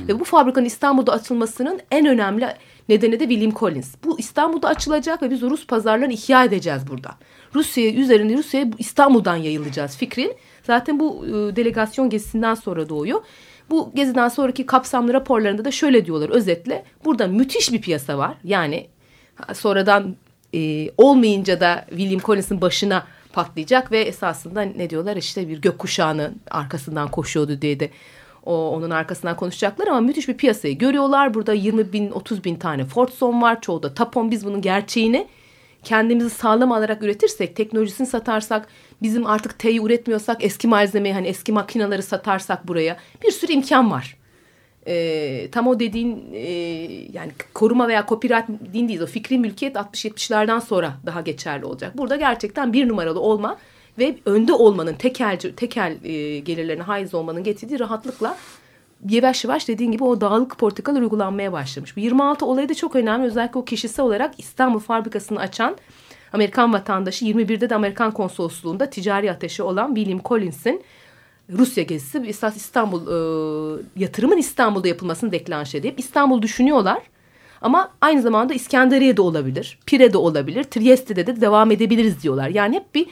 Ve bu fabrikanın İstanbul'da açılmasının en önemli nedeni de William Collins. Bu İstanbul'da açılacak ve biz Rus pazarlarını ihya edeceğiz burada. Rusya üzerinde Rusya'ya bu İstanbul'dan yayılacağız fikrin. Zaten bu e, delegasyon gezisinden sonra doğuyor. Bu geziden sonraki kapsamlı raporlarında da şöyle diyorlar özetle. Burada müthiş bir piyasa var. Yani sonradan e, olmayınca da William Collins'in başına patlayacak ve esasında ne diyorlar? İşte bir gökkuşağının arkasından koşuyordu diye de o onun arkasından konuşacaklar ama müthiş bir piyasayı görüyorlar. Burada 20 bin 30 bin tane Fordson var çoğu da Tapon. Biz bunun gerçeğini kendimizi sağlam alarak üretirsek teknolojisini satarsak bizim artık T'yi üretmiyorsak eski malzemeyi hani eski makineleri satarsak buraya bir sürü imkan var e, tam o dediğin e, yani koruma veya copyright din değil o fikri mülkiyet 60-70'lerden sonra daha geçerli olacak. Burada gerçekten bir numaralı olma ve önde olmanın tekelci, tekel e, gelirlerine haiz olmanın getirdiği rahatlıkla yavaş yavaş dediğin gibi o dağlık politikalar uygulanmaya başlamış. Bu 26 olayı da çok önemli özellikle o kişisel olarak İstanbul fabrikasını açan Amerikan vatandaşı 21'de de Amerikan konsolosluğunda ticari ateşi olan William Collins'in Rusya gezisi esas İstanbul e, yatırımın İstanbul'da yapılmasını deklanşe edip İstanbul düşünüyorlar. Ama aynı zamanda İskenderiye'de olabilir, Pire'de olabilir, Trieste'de de devam edebiliriz diyorlar. Yani hep bir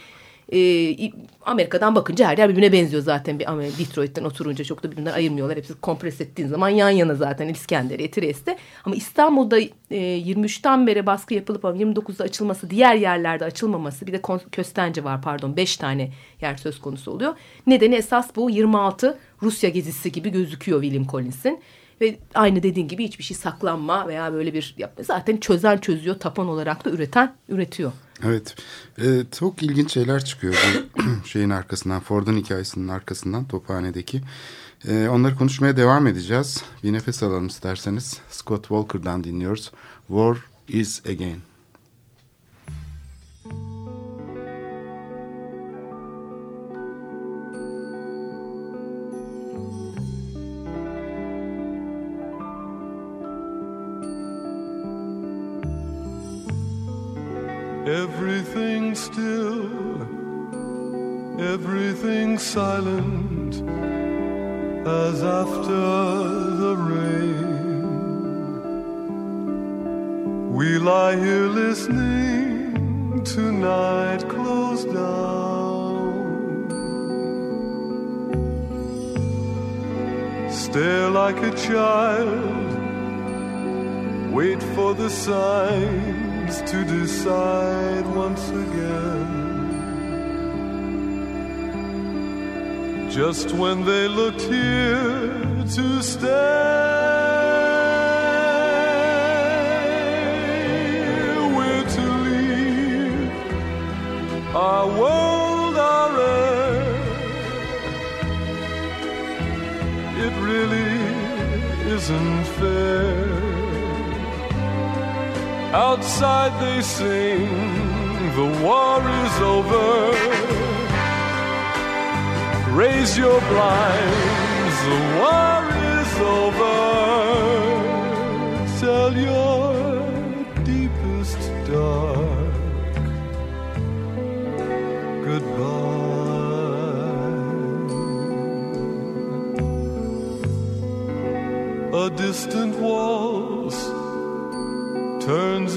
e, Amerika'dan bakınca her yer birbirine benziyor zaten. Bir Detroit'ten oturunca çok da birbirinden ayırmıyorlar. Hepsi kompres ettiğin zaman yan yana zaten İskenderiye, Trieste. Ama İstanbul'da e, 23'ten beri baskı yapılıp ama 29'da açılması, diğer yerlerde açılmaması bir de Köstence var pardon 5 tane yer söz konusu oluyor. Nedeni esas bu 26 Rusya gezisi gibi gözüküyor William Collins'in. Ve aynı dediğin gibi hiçbir şey saklanma veya böyle bir yapma. Zaten çözen çözüyor, tapan olarak da üreten üretiyor. Evet. Ee, çok ilginç şeyler çıkıyor bu [CLEARS THROAT] şeyin arkasından. Ford'un hikayesinin arkasından Tophane'deki. Ee, onları konuşmaya devam edeceğiz. Bir nefes alalım isterseniz. Scott Walker'dan dinliyoruz. War is Again. Everything still, everything silent as after the rain. We lie here listening to night close down. Stare like a child, wait for the signs to decide once again. Just when they looked here to stay, Outside they sing, the war is over. Raise your blinds, the war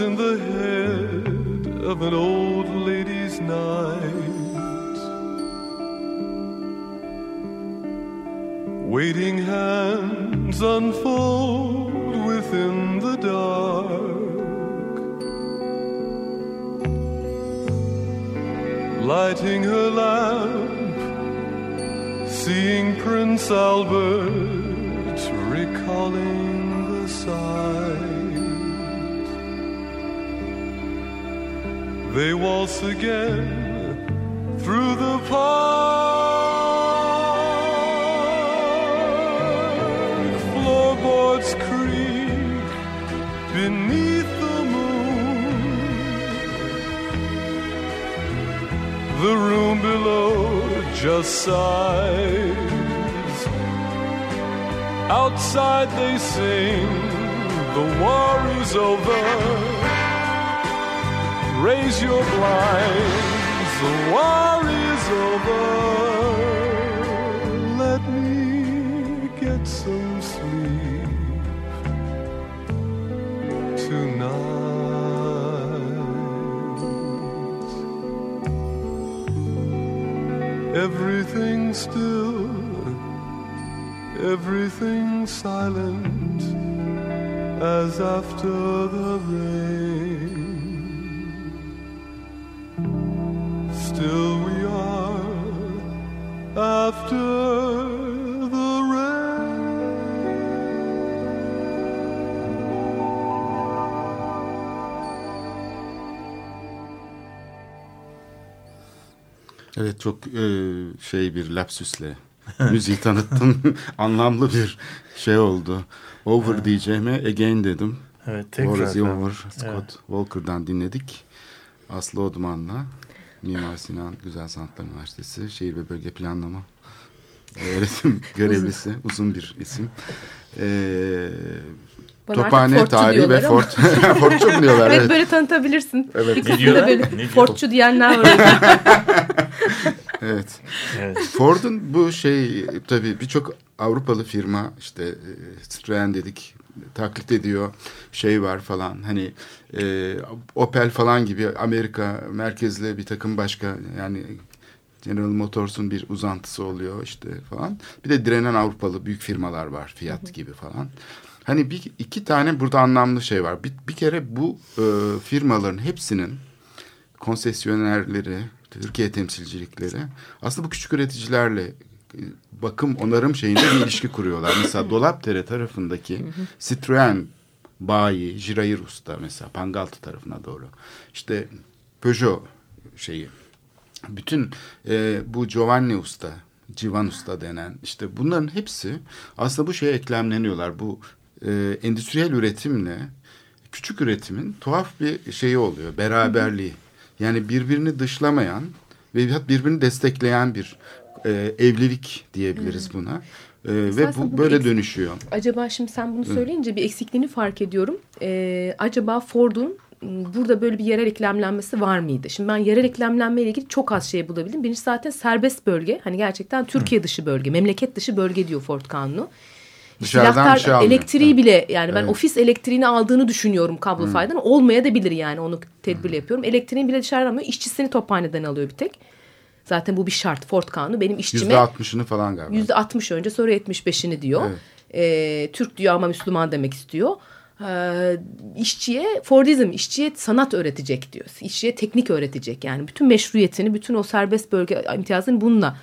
in the head of an old lady's night. Waiting hands unfold within the dark. Lighting her lamp, seeing Prince Albert, recalling They waltz again through the park. Floorboards creak beneath the moon. The room below just sighs. Outside they sing, the war is over. Raise your blinds, the war is over. Let me get some sleep tonight. Everything still, everything silent as after the rain. Evet çok e, şey bir lapsüsle [LAUGHS] müziği tanıttın. [LAUGHS] Anlamlı bir şey oldu. Over diyeceğime again dedim. Evet tekrar. Over Scott Evet. Walker'dan dinledik. Aslı Odman'la Mimar Sinan Güzel Sanatlar Üniversitesi Şehir ve Bölge Planlama öğretim [LAUGHS] görevlisi. Uzun bir isim. Ee, Bana Tophane tarihi ve. Fort. [LAUGHS] Fortçu mu diyorlar? Evet, Evet. böyle tanıtabilirsin. Evet. Bir kısmında böyle? Fortçu diyenler var. [LAUGHS] evet. Evet. Ford'un bu şey tabii birçok Avrupalı firma işte e, Citroen dedik taklit ediyor şey var falan hani e, Opel falan gibi Amerika merkezli bir takım başka yani General Motors'un bir uzantısı oluyor işte falan. Bir de direnen Avrupalı büyük firmalar var Fiat gibi falan. Hani bir iki tane burada anlamlı şey var. Bir, bir kere bu e, firmaların hepsinin konsesyonerleri, Türkiye temsilcilikleri aslında bu küçük üreticilerle bakım onarım şeyinde bir ilişki kuruyorlar. [LAUGHS] Mesela Dolapdere tarafındaki Citroen bayi, Jirayir Usta mesela Pangaltı tarafına doğru. İşte Peugeot şeyi. Bütün e, bu Giovanni Usta, Civan Usta denen işte bunların hepsi aslında bu şeye eklemleniyorlar. Bu e, endüstriyel üretimle küçük üretimin tuhaf bir şeyi oluyor. Beraberliği. Yani birbirini dışlamayan ve birbirini destekleyen bir e, evlilik diyebiliriz buna. E, ve bu böyle eks- dönüşüyor. Acaba şimdi sen bunu söyleyince bir eksikliğini fark ediyorum. Ee, acaba Ford'un m, burada böyle bir yerel eklemlenmesi var mıydı? Şimdi ben yerel eklemlenme ile ilgili çok az şey bulabildim. Birincisi zaten serbest bölge. Hani gerçekten Türkiye dışı bölge, memleket dışı bölge diyor Ford kanunu. Dışarıdan şey almıyor. elektriği bile yani ben Evet. ofis elektriğini aldığını düşünüyorum kablo faydan. Olmaya da bilir yani onu tedbirle yapıyorum. Elektriğini bile dışarıdan almıyor. İşçisini tophaneden alıyor bir tek. Zaten bu bir şart Ford kanunu. Benim işçime Yüzde altmışını falan galiba. Yüzde 60 önce sonra 75'ini diyor. Evet. Ee, Türk diyor ama Müslüman demek istiyor. Ee, işçiye Fordizm, işçiye sanat öğretecek diyor. İşçiye teknik öğretecek. Yani bütün meşruiyetini, bütün o serbest bölge imtiyazını bununla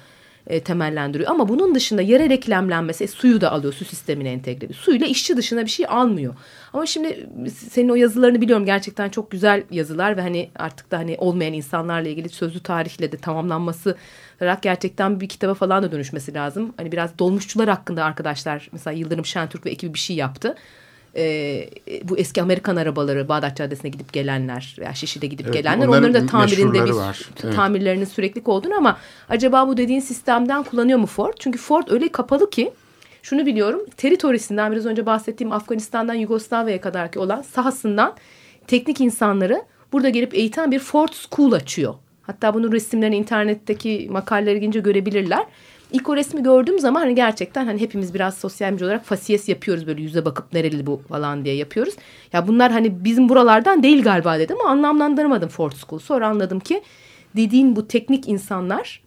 e, temellendiriyor. Ama bunun dışında yerel eklemlenmesi, e, suyu da alıyor, su sistemine entegre. Suyla işçi dışına bir şey almıyor. Ama şimdi senin o yazılarını biliyorum gerçekten çok güzel yazılar ve hani artık da hani olmayan insanlarla ilgili sözlü tarihle de tamamlanması olarak gerçekten bir kitaba falan da dönüşmesi lazım. Hani biraz dolmuşçular hakkında arkadaşlar mesela Yıldırım Şentürk ve ekibi bir şey yaptı. Ee, bu eski Amerikan arabaları Bağdat Caddesi'ne gidip gelenler veya Şişli'de gidip Evet, gelenler onların onların da tamirinde bir var. Evet. tamirlerinin süreklilik olduğunu ama acaba bu dediğin sistemden kullanıyor mu Ford? Çünkü Ford öyle kapalı ki şunu biliyorum teritorisinden biraz önce bahsettiğim Afganistan'dan Yugoslavya'ya kadarki olan sahasından teknik insanları burada gelip eğiten bir Ford School açıyor. Hatta bunun resimlerini internetteki makaleleri girince görebilirler. İlk o resmi gördüğüm zaman hani gerçekten hani hepimiz biraz sosyal medya olarak fasiyes yapıyoruz böyle yüze bakıp nereli bu falan diye yapıyoruz. Ya bunlar hani bizim buralardan değil galiba dedim ama anlamlandıramadım Ford School. Sonra anladım ki dediğin bu teknik insanlar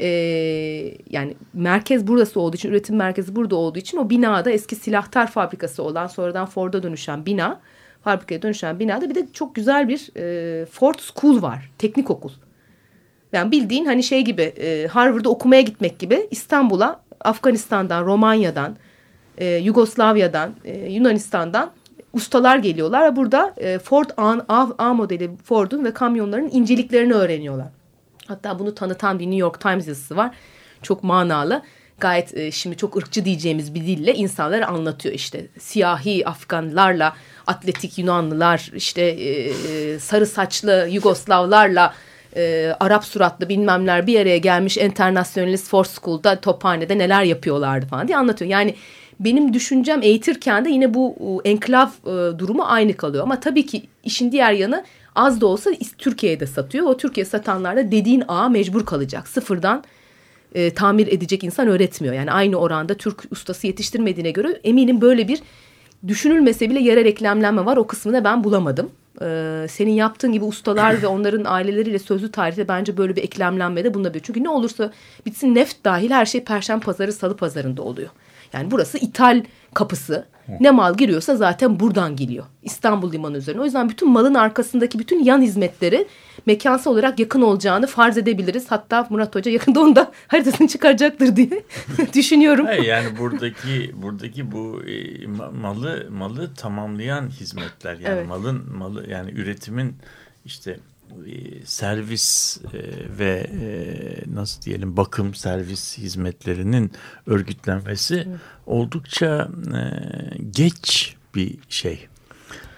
e, yani merkez burası olduğu için üretim merkezi burada olduğu için o binada eski silahtar fabrikası olan sonradan Ford'a dönüşen bina fabrikaya dönüşen binada bir de çok güzel bir e, Ford School var teknik okul. Yani bildiğin hani şey gibi e, Harvard'da okumaya gitmek gibi İstanbul'a Afganistan'dan, Romanya'dan, e, Yugoslavya'dan, e, Yunanistan'dan ustalar geliyorlar. Burada e, Ford A, A, A modeli Ford'un ve kamyonların inceliklerini öğreniyorlar. Hatta bunu tanıtan bir New York Times yazısı var. Çok manalı. Gayet e, şimdi çok ırkçı diyeceğimiz bir dille insanlara anlatıyor işte. Siyahi Afganlarla, atletik Yunanlılar, işte e, sarı saçlı Yugoslavlarla e, Arap suratlı bilmemler bir araya gelmiş Internationalist Force School'da Tophane'de neler yapıyorlardı falan diye anlatıyor. Yani benim düşüncem eğitirken de yine bu e, enklav e, durumu aynı kalıyor. Ama tabii ki işin diğer yanı az da olsa Türkiye'de satıyor. O Türkiye satanlar da dediğin ağa mecbur kalacak. Sıfırdan e, tamir edecek insan öğretmiyor. Yani aynı oranda Türk ustası yetiştirmediğine göre eminim böyle bir düşünülmese bile yerel eklemlenme var. O kısmını ben bulamadım. Ee, senin yaptığın gibi ustalar ve onların aileleriyle sözlü tarihte bence böyle bir eklemlenme de bulunabilir. Çünkü ne olursa bitsin neft dahil her şey Perşembe Pazarı, Salı Pazarı'nda oluyor. Yani burası ithal kapısı. Ne mal giriyorsa zaten buradan geliyor. İstanbul Limanı üzerine. O yüzden bütün malın arkasındaki bütün yan hizmetleri mekansal olarak yakın olacağını farz edebiliriz. Hatta Murat Hoca yakında onu da [LAUGHS] haritasını çıkaracaktır diye [LAUGHS] düşünüyorum. Hayır, yani buradaki buradaki bu e, malı malı tamamlayan hizmetler yani evet. malın malı yani üretimin işte e, servis e, ve nasıl diyelim bakım servis hizmetlerinin örgütlenmesi oldukça geç bir şey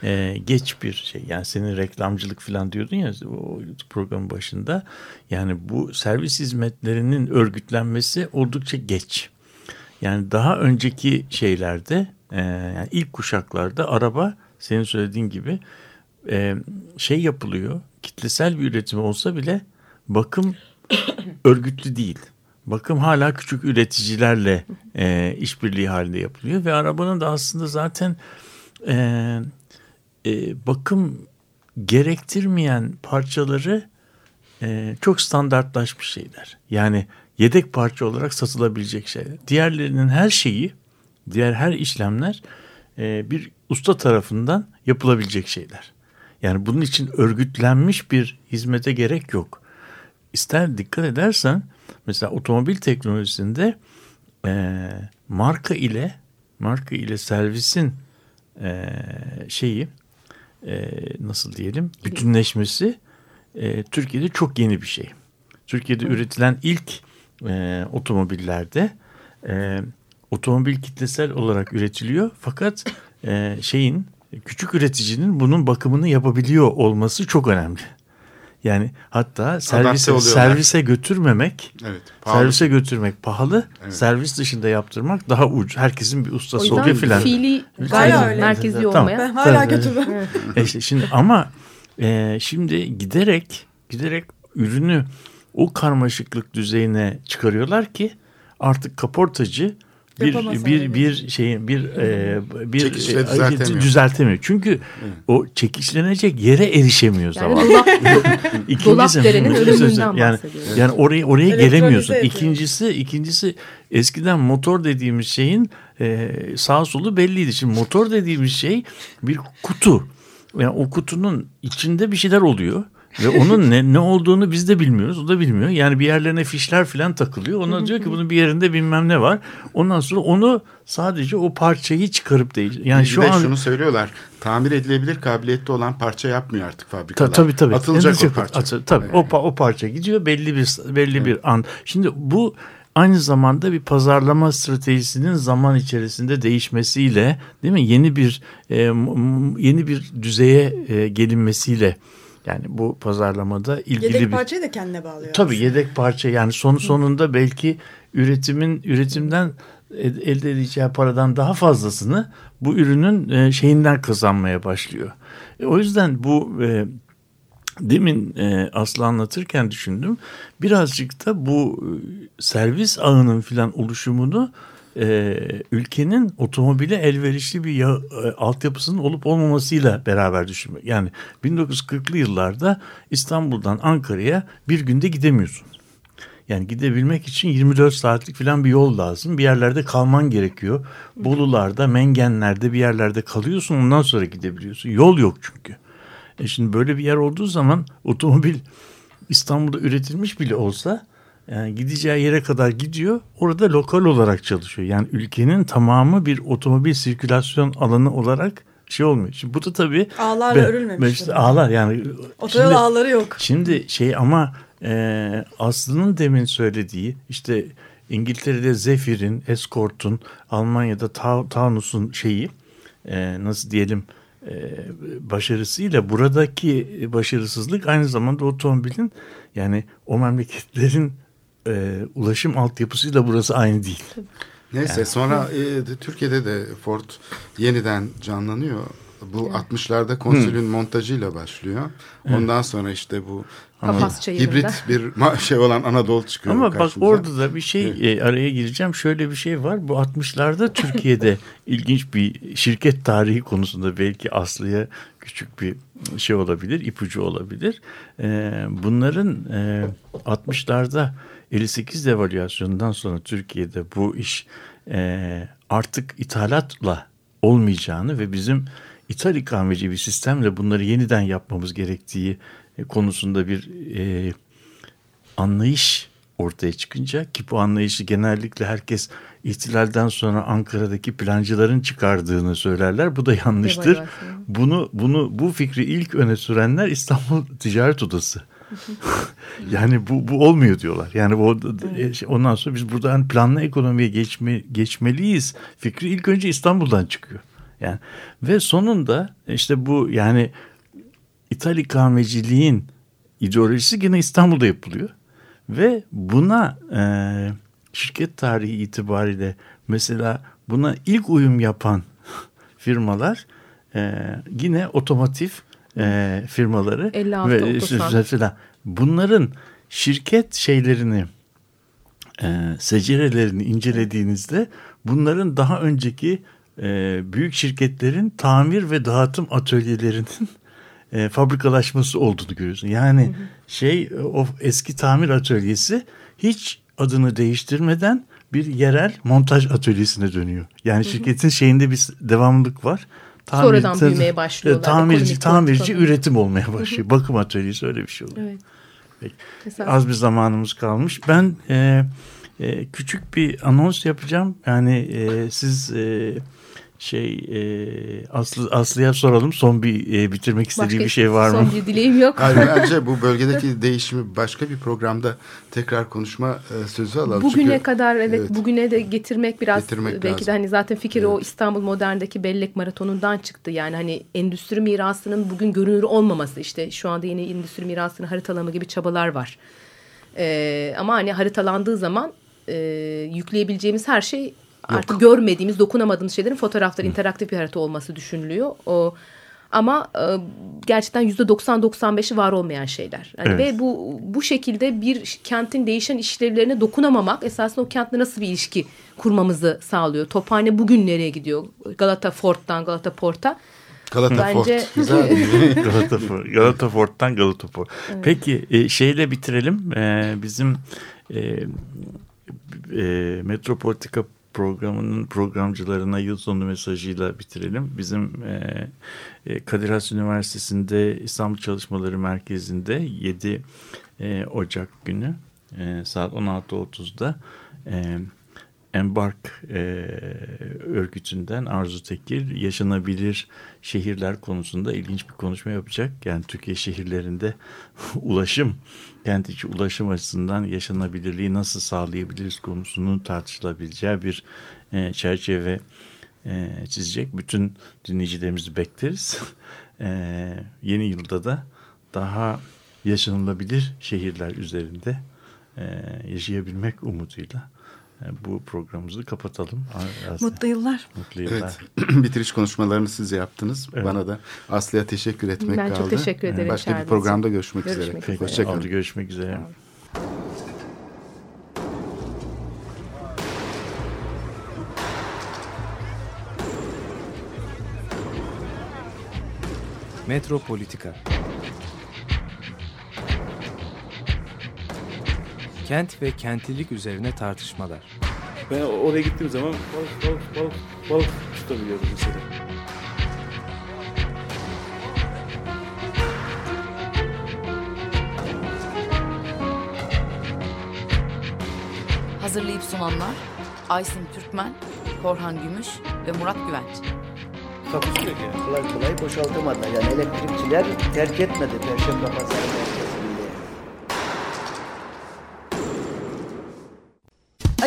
e, geç bir şey. Yani senin reklamcılık falan diyordun ya o programın başında. Yani bu servis hizmetlerinin örgütlenmesi oldukça geç. Yani daha önceki şeylerde e, yani ilk kuşaklarda araba senin söylediğin gibi e, şey yapılıyor. Kitlesel bir üretim olsa bile bakım [COUGHS] örgütlü değil. Bakım hala küçük üreticilerle e, işbirliği halinde yapılıyor ve arabanın da aslında zaten e, e, bakım gerektirmeyen parçaları e, çok standartlaşmış şeyler. Yani yedek parça olarak satılabilecek şeyler. Diğerlerinin her şeyi, diğer her işlemler e, bir usta tarafından yapılabilecek şeyler. Yani bunun için örgütlenmiş bir hizmete gerek yok. İster dikkat edersen mesela otomobil teknolojisinde e, marka ile marka ile servisin e, şeyi e, nasıl diyelim bütünleşmesi e, Türkiye'de çok yeni bir şey. Türkiye'de üretilen ilk e, otomobillerde e, otomobil kitlesel olarak üretiliyor fakat e, şeyin küçük üreticinin bunun bakımını yapabiliyor olması çok önemli. Yani hatta servise servise götürmemek, evet, pahalı. servise götürmek pahalı, evet. servis dışında yaptırmak daha ucuz. Herkesin bir ustası oluyor filan. Fiili gayet merkezi tamam. olmaya. Ben hala götürmem. [LAUGHS] e işte şimdi ama e, şimdi giderek giderek ürünü o karmaşıklık düzeyine çıkarıyorlar ki artık kaportacı bir bir bir şeyin bir e, bir Çekişle e, düzeltemiyor. düzeltemiyor. Çünkü Hı. o çekişlenecek yere erişemiyor yani zavallı. Dolap, [LAUGHS] dolap derenin ölümünden yani yani oraya oraya gelemiyorsun. İkincisi ikincisi eskiden motor dediğimiz şeyin e, sağ solu belliydi. Şimdi motor dediğimiz şey bir kutu. Yani o kutunun içinde bir şeyler oluyor. Ve onun ne, ne olduğunu biz de bilmiyoruz. O da bilmiyor. Yani bir yerlerine fişler falan takılıyor. Onlar diyor ki bunun bir yerinde bilmem ne var. Ondan sonra onu sadece o parçayı çıkarıp değil. Yani bir şu de an şunu söylüyorlar. Tamir edilebilir kabiliyette olan parça yapmıyor artık fabrikalar. Ta, tabii tabii. Atılacak o parça. Atı, tabii evet. o, o parça gidiyor belli bir belli evet. bir an. Şimdi bu aynı zamanda bir pazarlama stratejisinin zaman içerisinde değişmesiyle değil mi yeni bir e, yeni bir düzeye e, gelinmesiyle yani bu pazarlamada ilgili yedek bir... Yedek parçayı da kendine bağlıyor. Tabii aslında. yedek parça yani son sonunda belki üretimin üretimden elde edeceği paradan daha fazlasını bu ürünün e, şeyinden kazanmaya başlıyor. E, o yüzden bu e, demin e, Aslı anlatırken düşündüm. Birazcık da bu e, servis ağının filan oluşumunu e, ülkenin otomobile elverişli bir ya, e, altyapısının olup olmamasıyla beraber düşünmek. Yani 1940'lı yıllarda İstanbul'dan Ankara'ya bir günde gidemiyorsun. Yani gidebilmek için 24 saatlik falan bir yol lazım. Bir yerlerde kalman gerekiyor. Bolularda, Mengenler'de bir yerlerde kalıyorsun ondan sonra gidebiliyorsun. Yol yok çünkü. E şimdi böyle bir yer olduğu zaman otomobil İstanbul'da üretilmiş bile olsa yani gideceği yere kadar gidiyor. Orada lokal olarak çalışıyor. Yani ülkenin tamamı bir otomobil sirkülasyon alanı olarak şey olmuyor. Şimdi bu da tabii Ağlarla be- örülmemiş işte ağlar yani. Otoyol Şimdi- ağları yok. Şimdi şey ama e, Aslı'nın demin söylediği işte İngiltere'de Zephyr'in, Escort'un, Almanya'da Ta- Taunus'un şeyi e, nasıl diyelim e, başarısıyla buradaki başarısızlık aynı zamanda otomobilin yani o memleketlerin e, ulaşım altyapısıyla burası aynı değil. Neyse sonra e, de- Türkiye'de de Ford yeniden canlanıyor. Bu 60'larda konsülün montajıyla başlıyor. Ondan sonra işte bu hibrit bir [LAUGHS] şey olan Anadolu çıkıyor. Ama bak karşımıza. orada da bir şey e, araya gireceğim. Şöyle bir şey var. Bu 60'larda Türkiye'de [LAUGHS] ilginç bir şirket tarihi konusunda belki Aslı'ya küçük bir şey olabilir, ipucu olabilir. E, bunların e, 60'larda 58 devalüasyonundan sonra Türkiye'de bu iş e, artık ithalatla olmayacağını ve bizim ithal ikameci bir sistemle bunları yeniden yapmamız gerektiği e, konusunda bir e, anlayış ortaya çıkınca ki bu anlayışı genellikle herkes ihtilalden sonra Ankara'daki plancıların çıkardığını söylerler. Bu da yanlıştır. Bunu bunu bu fikri ilk öne sürenler İstanbul Ticaret Odası. [LAUGHS] yani bu bu olmuyor diyorlar. Yani bu e, ondan sonra biz buradan planlı ekonomiye geçme, geçmeliyiz. Fikri ilk önce İstanbul'dan çıkıyor. Yani ve sonunda işte bu yani İthal ikameciliğin ideolojisi yine İstanbul'da yapılıyor. Ve buna e, şirket tarihi itibariyle mesela buna ilk uyum yapan [LAUGHS] firmalar e, yine otomotiv e, firmaları 56 ve Otosan. bunların şirket şeylerini e, secerelerini incelediğinizde bunların daha önceki e, büyük şirketlerin tamir ve dağıtım atölyelerinin e, fabrikalaşması olduğunu görüyorsun. Yani şey o eski tamir atölyesi hiç adını değiştirmeden bir yerel montaj atölyesine dönüyor. Yani şirketin şeyinde bir devamlılık var. Sonradan büyümeye başlıyorlar. Tamirci, tamirci üretim olmaya [LAUGHS] başlıyor. Bakım atölyesi öyle bir şey oluyor. Evet. Peki. Az bir zamanımız kalmış. Ben e, e, küçük bir anons yapacağım. Yani e, siz e, şey e, Aslı Aslı'ya soralım. Son bir e, bitirmek istediği Başka bir şey var mı? Son bir dileğim yok. Hayır, [LAUGHS] bence bu bölgedeki değişimi başka bir programda tekrar konuşma e, sözü alalım. Bugüne Çünkü- kadar evet, Evet. bugüne de getirmek biraz Getirmek belki lazım. de hani zaten fikir o İstanbul Modern'deki bellek maratonundan çıktı. Yani hani endüstri mirasının bugün görünür olmaması işte şu anda yeni endüstri mirasını haritalama gibi çabalar var. Ee, ama hani haritalandığı zaman e, yükleyebileceğimiz her şey artık görmediğimiz, dokunamadığımız şeylerin fotoğrafları interaktif bir harita olması düşünülüyor. O ama e, gerçekten yüzde 90-95'i var olmayan şeyler. Yani Evet. Ve bu bu şekilde bir kentin değişen işlevlerine dokunamamak esasında o kentle nasıl bir ilişki kurmamızı sağlıyor. Tophane bugün nereye gidiyor? Galata Fort'tan Galata Port'a. Galata Bence- Fort. [LAUGHS] Güzel. [LAUGHS] Galata Fort, Galata Fort'tan Galata Fort. Peki e, şeyle bitirelim. E, bizim e, e, Metropolitika programının programcılarına yıl sonu mesajıyla bitirelim. Bizim e, e, Kadir Has Üniversitesi'nde İstanbul Çalışmaları Merkezi'nde 7 e, Ocak günü e, saat 16.30'da e, Embark e, örgütünden Arzu Tekir yaşanabilir şehirler konusunda ilginç bir konuşma yapacak. Yani Türkiye şehirlerinde [LAUGHS] ulaşım, kent içi ulaşım açısından yaşanabilirliği nasıl sağlayabiliriz konusunun tartışılabileceği bir e, çerçeve e, çizecek. Bütün dinleyicilerimizi bekleriz. [LAUGHS] E, yeni yılda da daha yaşanılabilir şehirler üzerinde e, yaşayabilmek umuduyla bu programımızı kapatalım. Mutlu yıllar. Mutlu yıllar. Evet. [CLEARS THROAT] Bitiriş konuşmalarını siz yaptınız. Evet. Bana da Aslı'ya teşekkür etmek Ben kaldı. çok teşekkür ederim Başka bir çağırdığınız programda görüşmek, Görüşmek üzere. üzere. Hoşçakalın. oldu görüşmek üzere. Metropolitika Kent ve kentlilik üzerine tartışmalar. Ben oraya gittiğim zaman balık balık balık balık tutabiliyordum mesela. Hazırlayıp sunanlar Aysin Türkmen, Korhan Gümüş ve Murat Güvenç. Takusuyor ki yani. Kolay kolay boşaltamadılar. Yani elektrikçiler terk etmedi Perşembe Pazarı